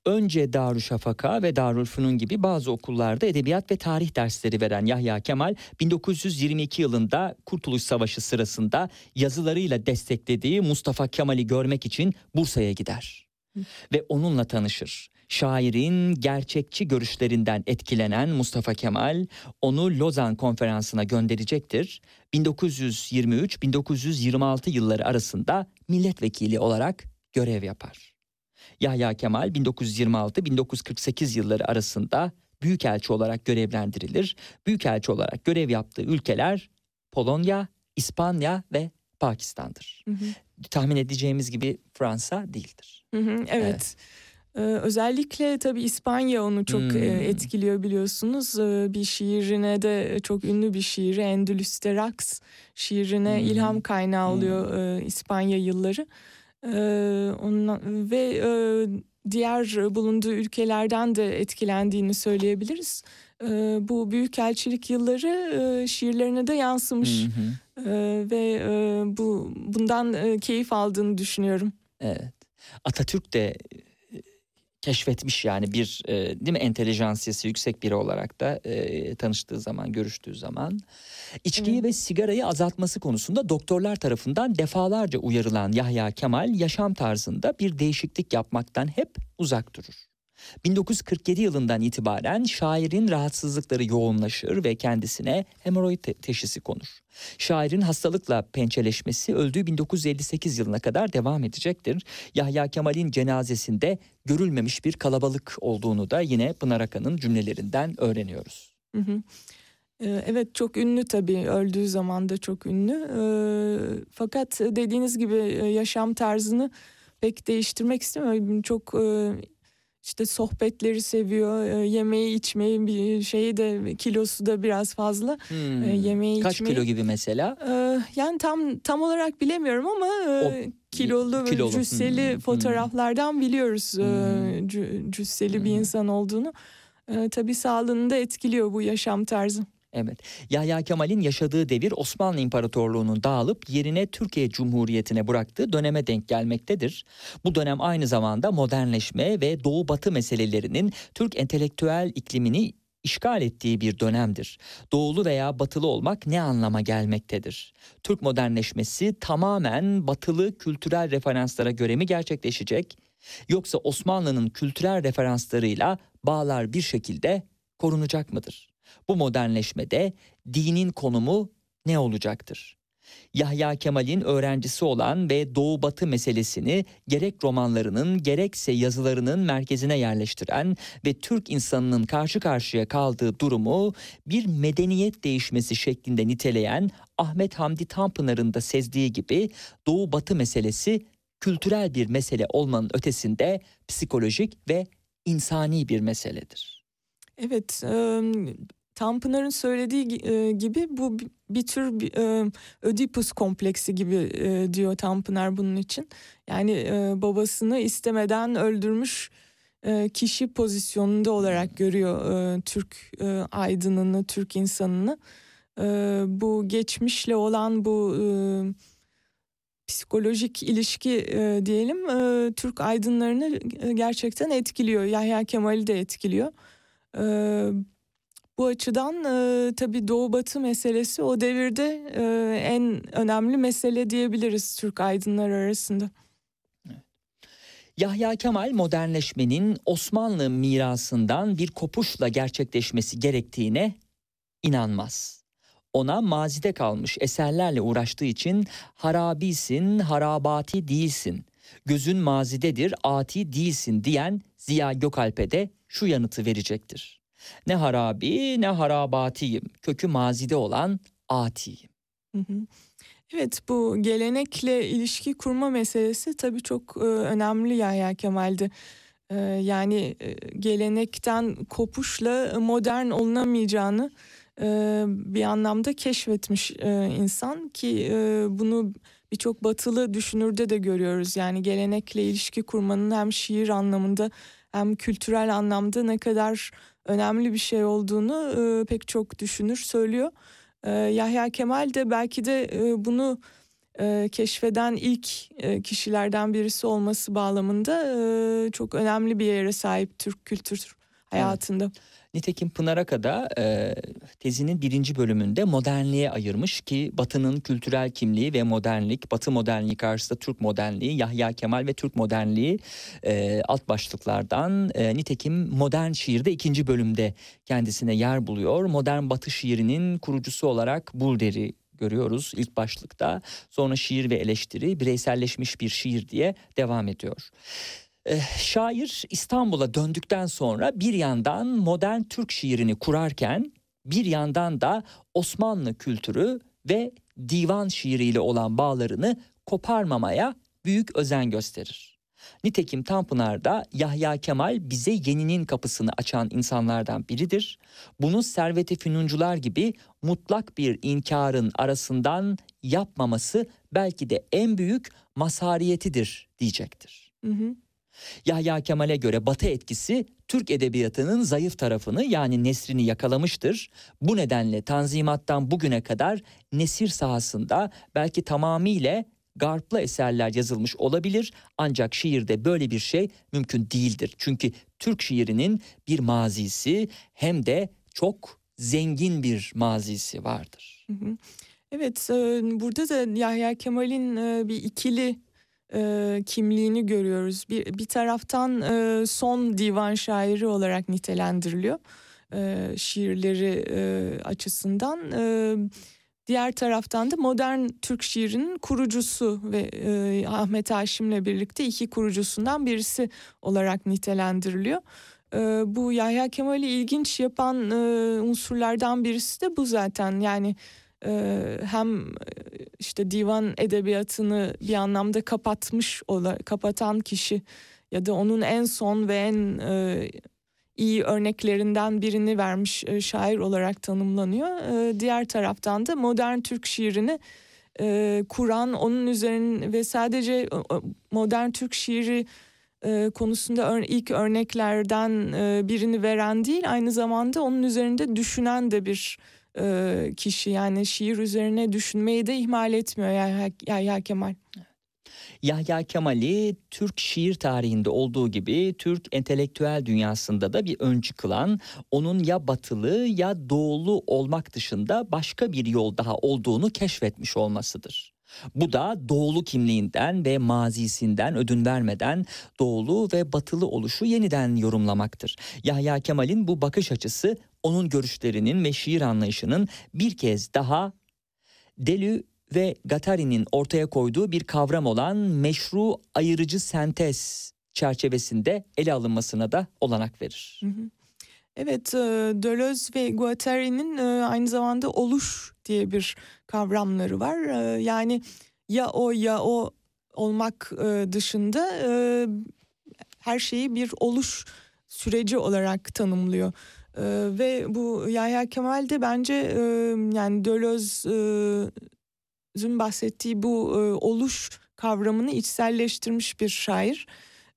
Önce Darüşşafaka ve Darülfünun gibi bazı okullarda edebiyat ve tarih dersleri veren Yahya Kemal 1922 yılında Kurtuluş Savaşı sırasında yazılarıyla desteklediği Mustafa Kemal'i görmek için Bursa'ya gider. Ve onunla tanışır. Şairin gerçekçi görüşlerinden etkilenen Mustafa Kemal onu Lozan konferansına gönderecektir. 1923-1926 yılları arasında milletvekili olarak görev yapar. Yahya Kemal 1926-1948 yılları arasında büyükelçi olarak görevlendirilir. Büyükelçi olarak görev yaptığı ülkeler Polonya, İspanya ve Pakistan'dır. Hı hı. Tahmin edeceğimiz gibi Fransa değildir. Hı hı, evet. evet. Ee, özellikle tabii İspanya onu çok e, hmm. etkiliyor biliyorsunuz. Ee, bir şiirine de çok ünlü bir şiiri Endülüs'te Raks şiirine hmm. ilham kaynağı oluyor hmm. e, İspanya yılları. Ee, ondan, ve e, diğer bulunduğu ülkelerden de etkilendiğini söyleyebiliriz. Ee, bu büyükelçilik yılları e, şiirlerine de yansımış. Hmm. Ee, ve e, bu bundan e, keyif aldığını düşünüyorum. Evet. Atatürk de keşfetmiş yani bir e, değil mi entelijansiyası yüksek biri olarak da e, tanıştığı zaman görüştüğü zaman içkiyi hmm. ve sigarayı azaltması konusunda doktorlar tarafından defalarca uyarılan Yahya Kemal yaşam tarzında bir değişiklik yapmaktan hep uzak durur. 1947 yılından itibaren şairin rahatsızlıkları yoğunlaşır ve kendisine hemoroid te- teşhisi konur. Şairin hastalıkla pençeleşmesi öldüğü 1958 yılına kadar devam edecektir. Yahya Kemal'in cenazesinde görülmemiş bir kalabalık olduğunu da yine Pınar Akan'ın cümlelerinden öğreniyoruz. Hı hı. Ee, Evet çok ünlü tabii öldüğü zaman da çok ünlü. Ee, Fakat dediğiniz gibi e, yaşam tarzını pek değiştirmek istemiyor. Çok e, işte sohbetleri seviyor, e, yemeği içmeyi bir şeyi de kilosu da biraz fazla. Hmm. E, yemeği Kaç içmeyi. kilo gibi mesela? Ee, Yani tam tam olarak bilemiyorum ama e, kilolu, ve kilolu. cüsseli Hmm, fotoğraflardan biliyoruz e, Hmm. cü- cüsseli bir Hmm. insan olduğunu. E, Tabii sağlığını da etkiliyor bu yaşam tarzı. Evet. Yahya Kemal'in yaşadığı devir Osmanlı İmparatorluğu'nun dağılıp yerine Türkiye Cumhuriyeti'ne bıraktığı döneme denk gelmektedir. Bu dönem aynı zamanda modernleşme ve Doğu Batı meselelerinin Türk entelektüel iklimini işgal ettiği bir dönemdir. Doğulu veya batılı olmak ne anlama gelmektedir? Türk modernleşmesi tamamen batılı kültürel referanslara göre mi gerçekleşecek? Yoksa Osmanlı'nın kültürel referanslarıyla bağlar bir şekilde korunacak mıdır? Bu modernleşmede dinin konumu ne olacaktır? Yahya Kemal'in öğrencisi olan ve Doğu Batı meselesini gerek romanlarının gerekse yazılarının merkezine yerleştiren ve Türk insanının karşı karşıya kaldığı durumu bir medeniyet değişmesi şeklinde niteleyen Ahmet Hamdi Tanpınar'ın da sezdiği gibi Doğu Batı meselesi kültürel bir mesele olmanın ötesinde psikolojik ve insani bir meseledir. Evet, e, Tanpınar'ın söylediği gi- gibi bu bi- bir tür e, Ödipus kompleksi gibi e, diyor Tanpınar bunun için. Yani e, babasını istemeden öldürmüş e, kişi pozisyonunda olarak görüyor e, Türk e, aydınını, Türk insanını. E, bu geçmişle olan bu e, psikolojik ilişki e, diyelim e, Türk aydınlarını gerçekten etkiliyor. Yahya Kemal'i de etkiliyor. E, bu açıdan e, tabii Doğu Batı meselesi o devirde e, en önemli mesele diyebiliriz Türk aydınlar arasında. Yahya Kemal modernleşmenin Osmanlı mirasından bir kopuşla gerçekleşmesi gerektiğine inanmaz. Ona mazide kalmış eserlerle uğraştığı için harabisin, harabati değilsin, gözün mazidedir, ati değilsin diyen Ziya Gökalp'e de şu yanıtı verecektir. Ne harabi ne harabatiyim, kökü mazide olan atiyim. Evet bu gelenekle ilişki kurma meselesi tabii çok e, önemli Yahya Kemal'de. E, yani e, gelenekten kopuşla modern olunamayacağını e, bir anlamda keşfetmiş e, insan ki e, bunu birçok batılı düşünürde de görüyoruz. Yani gelenekle ilişki kurmanın hem şiir anlamında hem kültürel anlamda ne kadar önemli bir şey olduğunu e, pek çok düşünür söylüyor. Ee, Yahya Kemal de belki de e, bunu e, keşfeden ilk e, kişilerden birisi olması bağlamında e, çok önemli bir yere sahip Türk kültür hayatında. Nitekim Pınar Aka da e, tezinin birinci bölümünde modernliğe ayırmış ki Batı'nın kültürel kimliği ve modernlik, Batı modernliği karşısında Türk modernliği, Yahya Kemal ve Türk modernliği e, alt başlıklardan. E, nitekim modern şiirde ikinci bölümde kendisine yer buluyor. Modern Batı şiirinin kurucusu olarak Bulder'i görüyoruz ilk başlıkta. Sonra şiir ve eleştiri bireyselleşmiş bir şiir diye devam ediyor. Eh, şair İstanbul'a döndükten sonra bir yandan modern Türk şiirini kurarken bir yandan da Osmanlı kültürü ve divan şiiriyle olan bağlarını koparmamaya büyük özen gösterir. Nitekim Tanpınar'da Yahya Kemal bize yeninin kapısını açan insanlardan biridir. Bunu Servet-i Fünuncular gibi mutlak bir inkarın arasından yapmaması belki de en büyük masariyetidir diyecektir. Hı hı. Yahya Kemal'e göre Batı etkisi Türk edebiyatının zayıf tarafını yani nesrini yakalamıştır. Bu nedenle Tanzimat'tan bugüne kadar nesir sahasında belki tamamıyla garplı eserler yazılmış olabilir ancak şiirde böyle bir şey mümkün değildir. Çünkü Türk şiirinin bir mazisi hem de çok zengin bir mazisi vardır. Evet, burada da Yahya Kemal'in bir ikili e, kimliğini görüyoruz. Bir, bir taraftan e, son divan şairi olarak nitelendiriliyor e, şiirleri e, açısından. E, diğer taraftan da modern Türk şiirinin kurucusu ve e, Ahmet Haşim'le birlikte iki kurucusundan birisi olarak nitelendiriliyor. E, bu Yahya Kemal'i ilginç yapan e, unsurlardan birisi de bu zaten. Yani e, hem işte divan edebiyatını bir anlamda kapatmış ola, kapatan kişi ya da onun en son ve en e, iyi örneklerinden birini vermiş e, şair olarak tanımlanıyor. E, diğer taraftan da modern Türk şiirini e, kuran, onun üzerine ve sadece modern Türk şiiri konusunda ilk örneklerden birini veren değil, aynı zamanda onun üzerinde düşünen de bir kişi. Yani şiir üzerine düşünmeyi de ihmal etmiyor Yahya, Yahya Kemal. Yahya Kemal'i Türk şiir tarihinde olduğu gibi Türk entelektüel dünyasında da bir öncü kılan, onun ya batılı ya doğulu olmak dışında başka bir yol daha olduğunu keşfetmiş olmasıdır. Bu da doğulu kimliğinden ve mazisinden ödün vermeden doğulu ve batılı oluşu yeniden yorumlamaktır. Yahya Kemal'in bu bakış açısı onun görüşlerinin ve şiir anlayışının bir kez daha Delü ve Gattari'nin ortaya koyduğu bir kavram olan meşru ayırıcı sentez çerçevesinde ele alınmasına da olanak verir. Evet, e, Deleuze ve Guattari'nin e, aynı zamanda oluş diye bir kavramları var. E, yani ya o ya o olmak dışında her şeyi bir oluş süreci olarak tanımlıyor. Ve bu Yahya Kemal de bence yani Deleuze Zün bahsettiği bu e, oluş kavramını içselleştirmiş bir şair.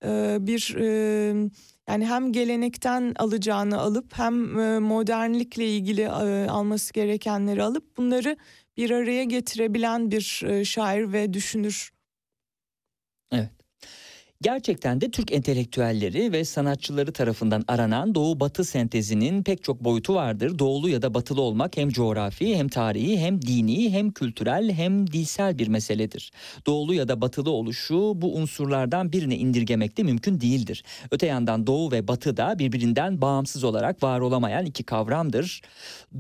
E, bir e, yani hem gelenekten alacağını alıp hem e, modernlikle ilgili e, alması gerekenleri alıp bunları bir araya getirebilen bir e, şair ve düşünür. Gerçekten de Türk entelektüelleri ve sanatçıları tarafından aranan Doğu Batı sentezinin pek çok boyutu vardır. Doğulu ya da batılı olmak hem coğrafi hem tarihi hem dini hem kültürel hem dilsel bir meseledir. Doğulu ya da batılı oluşu bu unsurlardan birine indirgemek de mümkün değildir. Öte yandan Doğu ve Batı da birbirinden bağımsız olarak var olamayan iki kavramdır.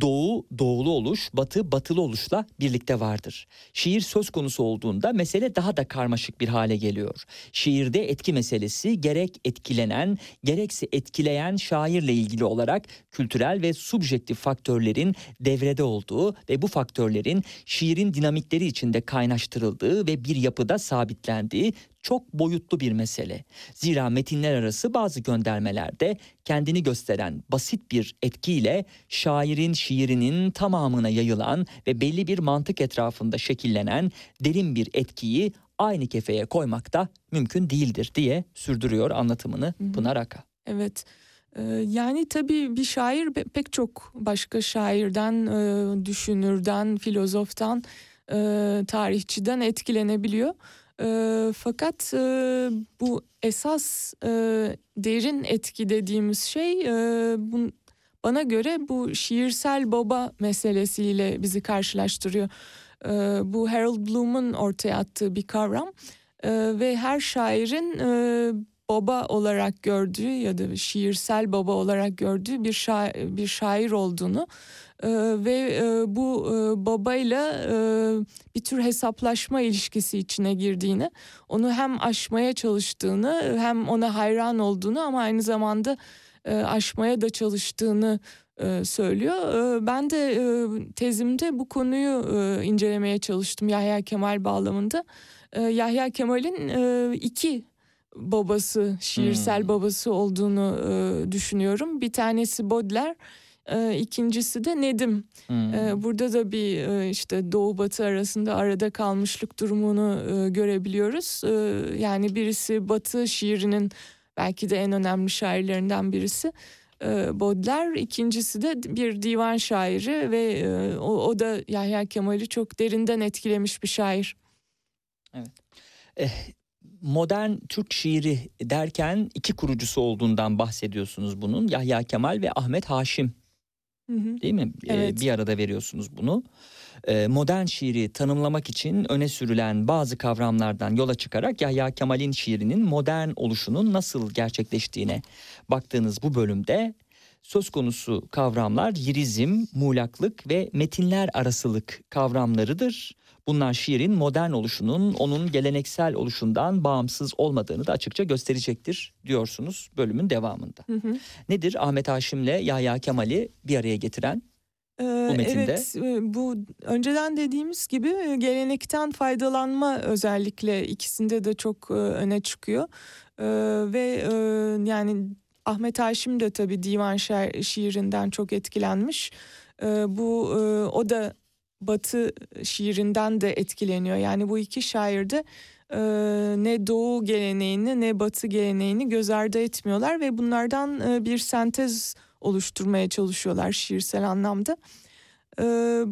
Doğu doğulu oluş, Batı batılı oluşla birlikte vardır. Şiir söz konusu olduğunda mesele daha da karmaşık bir hale geliyor. Şiirde etki meselesi gerek etkilenen gerekse etkileyen şairle ilgili olarak kültürel ve subjektif faktörlerin devrede olduğu ve bu faktörlerin şiirin dinamikleri içinde kaynaştırıldığı ve bir yapıda sabitlendiği çok boyutlu bir mesele. Zira metinler arası bazı göndermelerde kendini gösteren basit bir etkiyle şairin şiirinin tamamına yayılan ve belli bir mantık etrafında şekillenen derin bir etkiyi aynı kefeye koymak da mümkün değildir diye sürdürüyor anlatımını Pınar Aka. Evet. Ee, yani tabii bir şair pek çok başka şairden, e, düşünürden, filozoftan, e, tarihçiden etkilenebiliyor. E, fakat bu esas derin etki dediğimiz şey bana göre bu şiirsel baba meselesiyle bizi karşılaştırıyor. Ee, bu Harold Bloom'un ortaya attığı bir kavram. Ee, ve her şairin e, baba olarak gördüğü ya da şiirsel baba olarak gördüğü bir şair, bir şair olduğunu e, ve e, bu e, babayla e, bir tür hesaplaşma ilişkisi içine girdiğini, onu hem aşmaya çalıştığını hem ona hayran olduğunu ama aynı zamanda e, aşmaya da çalıştığını e, söylüyor. E, ben de e, tezimde bu konuyu incelemeye çalıştım Yahya Kemal bağlamında. Yahya Kemal'in iki babası, şiirsel hmm. babası olduğunu düşünüyorum. Bir tanesi Baudelaire, ikincisi de Nedim. Hmm. Burada da bir işte Doğu Batı arasında arada kalmışlık durumunu görebiliyoruz. Yani birisi Batı şiirinin belki de en önemli şairlerinden birisi e, Baudelaire. İkincisi de bir divan şairi ve e, o, o da Yahya Kemal'i çok derinden etkilemiş bir şair. Evet. Eh, modern Türk şiiri derken iki kurucusu olduğundan bahsediyorsunuz bunun. Yahya Kemal ve Ahmet Haşim. Hı hı. Değil mi? Eh, evet. Bir arada veriyorsunuz bunu. e, modern şiiri tanımlamak için öne sürülen bazı kavramlardan yola çıkarak Yahya Kemal'in şiirinin modern oluşunun nasıl gerçekleştiğine baktığınız bu bölümde söz konusu kavramlar yirizm, muğlaklık ve metinler arasılık kavramlarıdır. Bunlar şiirin modern oluşunun onun geleneksel oluşundan bağımsız olmadığını da açıkça gösterecektir diyorsunuz bölümün devamında. Hı hı. Nedir Ahmet Haşim'le Yahya Kemal'i bir araya getiren? Ee, metinde. Evet, e, bu önceden dediğimiz gibi e, gelenekten faydalanma özellikle ikisinde de çok e, öne çıkıyor. Ee, Ve yani Ahmet Haşim de tabii divan şair- şiirinden çok etkilenmiş. Ee, Bu o da Batı şiirinden de etkileniyor. Yani bu iki şair de e, ne Doğu geleneğini ne Batı geleneğini göz ardı etmiyorlar ve bunlardan e, bir sentez oluşturmaya çalışıyorlar şiirsel anlamda. Ee,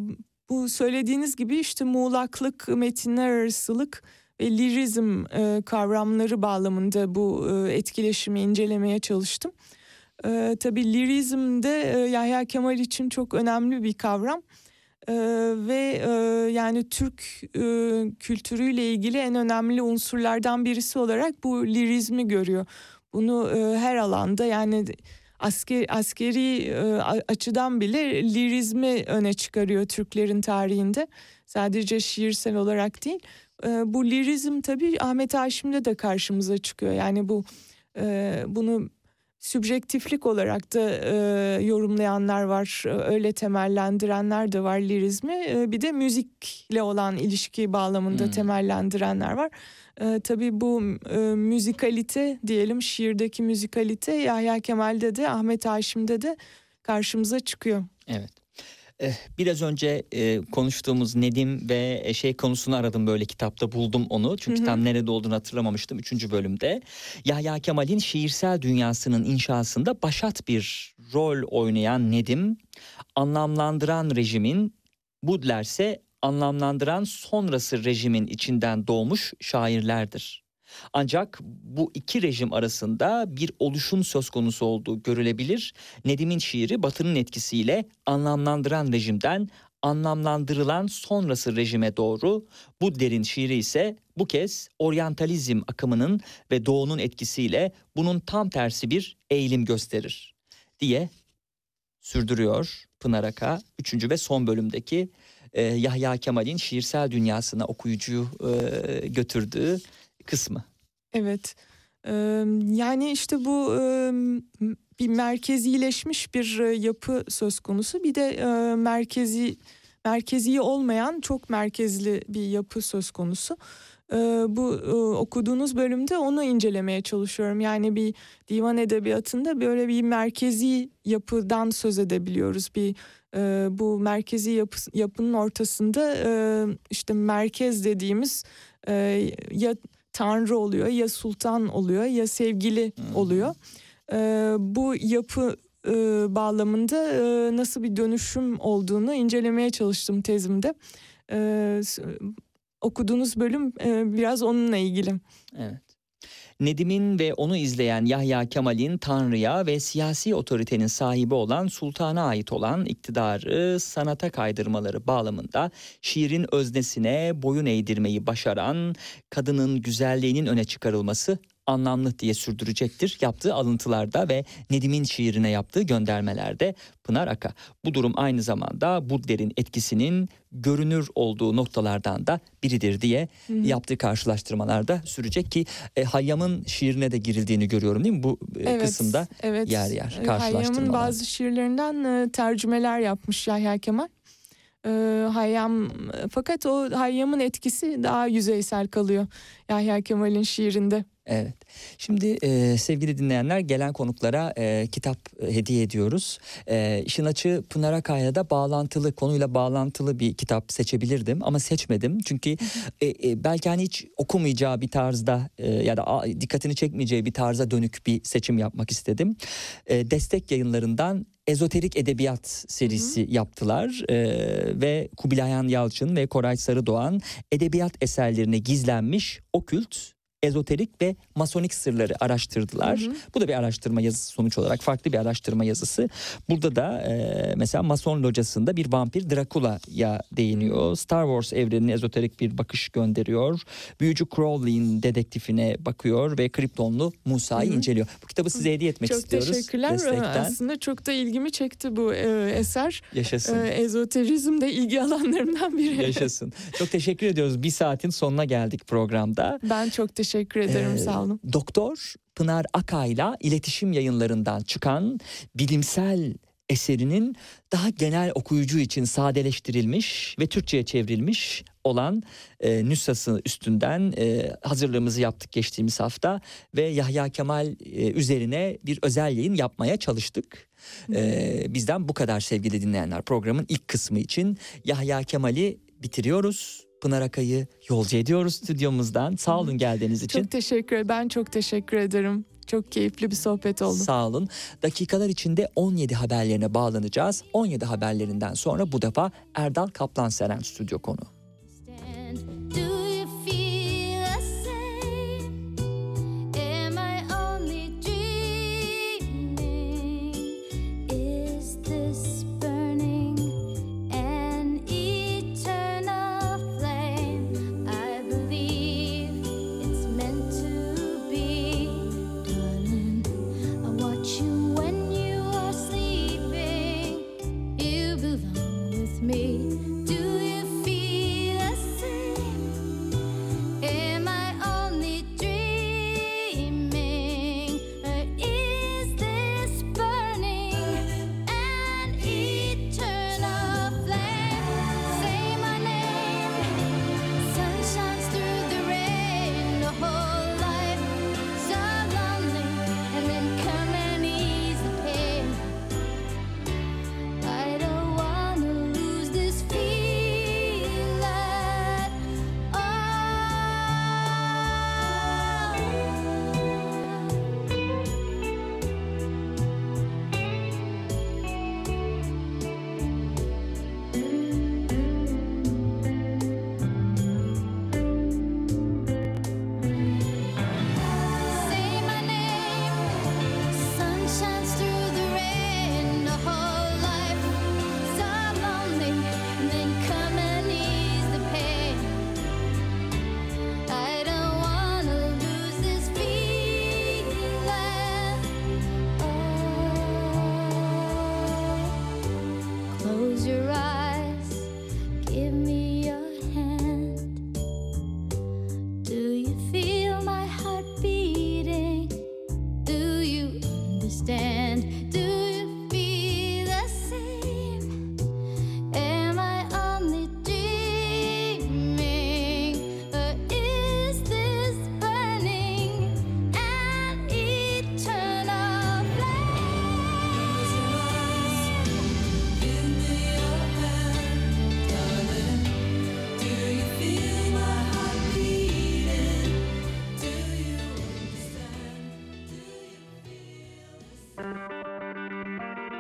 bu söylediğiniz gibi işte muğlaklık, metinler arasılık ve lirizm e, kavramları bağlamında bu e, etkileşimi incelemeye çalıştım. E, tabii lirizm de e, Yahya Kemal için çok önemli bir kavram. E, ve e, yani Türk e, kültürüyle ilgili en önemli unsurlardan birisi olarak bu lirizmi görüyor. Bunu e, her alanda yani asker, askeri e, açıdan bile lirizmi öne çıkarıyor Türklerin tarihinde. Sadece şiirsel olarak değil. E, bu lirizm tabii Ahmet Haşim'de de karşımıza çıkıyor. Yani bu e, bunu sübjektiflik olarak da e, yorumlayanlar var. e, Öyle temellendirenler de var lirizmi. E, bir de müzikle olan ilişki bağlamında Hmm. temellendirenler var. E, tabii bu e, müzikalite diyelim şiirdeki müzikalite Yahya Kemal'de de Ahmet Haşim'de de karşımıza çıkıyor. Evet. Eh, Biraz önce e, konuştuğumuz Nedim ve e, şey konusunu aradım böyle kitapta buldum onu. Çünkü Hı hı. tam nerede olduğunu hatırlamamıştım 3. bölümde. Yahya Kemal'in şiirsel dünyasının inşasında başat bir rol oynayan Nedim anlamlandıran rejimin Budler ise anlamlandıran sonrası rejimin içinden doğmuş şairlerdir. Ancak bu iki rejim arasında bir oluşum söz konusu olduğu görülebilir. Nedim'in şiiri Batı'nın etkisiyle anlamlandıran rejimden anlamlandırılan sonrası rejime doğru, Budler'in şiiri ise bu kez oryantalizm akımının ve doğunun etkisiyle bunun tam tersi bir eğilim gösterir diye sürdürüyor Pınar Aka 3. ve son bölümdeki e, Yahya Kemal'in şiirsel dünyasına okuyucuyu e, götürdüğü kısmı. Evet. Yani işte bu bir merkezileşmiş bir e, yapı söz konusu. Bir de merkezi merkezi olmayan çok merkezli bir yapı söz konusu. Ee, Bu e, okuduğunuz bölümde onu incelemeye çalışıyorum. Yani bir divan edebiyatında böyle bir merkezi yapıdan söz edebiliyoruz. Bir e, bu merkezi yapı, yapının ortasında e, işte merkez dediğimiz e, ya tanrı oluyor ya sultan oluyor ya sevgili oluyor. Bu yapı e, bağlamında e, nasıl bir dönüşüm olduğunu incelemeye çalıştım tezimde. Okuduğunuz bölüm e, biraz onunla ilgili. Evet. Nedim'in ve onu izleyen Yahya Kemal'in Tanrı'ya ve siyasi otoritenin sahibi olan sultana ait olan iktidarı sanata kaydırmaları bağlamında şiirin öznesine boyun eğdirmeyi başaran kadının güzelliğinin öne çıkarılması anlamlı diye sürdürecektir. Yaptığı alıntılarda ve Nedim'in şiirine yaptığı göndermelerde Pınar Aka. Bu durum aynı zamanda Budler'in etkisinin görünür olduğu noktalardan da biridir diye Hı hı. yaptığı karşılaştırmalarda sürecek ki e, Hayyam'ın şiirine de girildiğini görüyorum değil mi bu e, kısımda? evet. yer yer E, Hayyam'ın karşılaştırmalar. bazı şiirlerinden e, tercümeler yapmış Yahya Kemal. E, Hayyam fakat o Hayyam'ın etkisi daha yüzeysel kalıyor Yahya Kemal'in şiirinde. Evet. Şimdi e, sevgili dinleyenler gelen konuklara e, kitap hediye ediyoruz. E, işin açığı Pınar Akay'la bağlantılı konuyla bağlantılı bir kitap seçebilirdim ama seçmedim. Çünkü e, e, belki hani hiç okumayacağı bir tarzda e, ya da a, dikkatini çekmeyeceği bir tarza dönük bir seçim yapmak istedim. E, destek yayınlarından Ezoterik Edebiyat serisi yaptılar E, ve Kubilayhan Yalçın ve Koray Sarıdoğan edebiyat eserlerine gizlenmiş okült ezoterik ve masonik sırları araştırdılar. Hı hı. Bu da bir araştırma yazısı sonuç olarak farklı bir araştırma yazısı. Burada da e, mesela Mason locasında bir vampir Dracula'ya değiniyor. Star Wars evrenine ezoterik bir bakış gönderiyor. Büyücü Crowley'in dedektifine bakıyor ve Kryptonlu Musa'yı inceliyor. Bu kitabı size hediye etmek çok istiyoruz. Çok teşekkürler. Destekten. Aslında çok da ilgimi çekti bu e, eser. Yaşasın. E, ezoterizm de ilgi alanlarımdan biri. Yaşasın. Çok teşekkür ediyoruz. Bir saatin sonuna geldik programda. Ben çok teşekkür ederim. Ee, sağ olun. Doktor Pınar Akay'la iletişim yayınlarından çıkan bilimsel eserinin daha genel okuyucu için sadeleştirilmiş ve Türkçe'ye çevrilmiş olan e, nüshası üstünden e, hazırlığımızı yaptık geçtiğimiz hafta ve Yahya Kemal e, üzerine bir özel yayın yapmaya çalıştık. E, bizden bu kadar sevgili dinleyenler programın ilk kısmı için Yahya Kemal'i bitiriyoruz. Pınar Akay'ı yolcu ediyoruz stüdyomuzdan. Sağ olun geldiğiniz için. Çok teşekkür ederim. Ben çok teşekkür ederim. Çok keyifli bir sohbet oldu. Sağ olun. Dakikalar içinde 17 haberlerine bağlanacağız. 17 haberlerinden sonra bu defa Erdal Kaplan Seren stüdyo konu.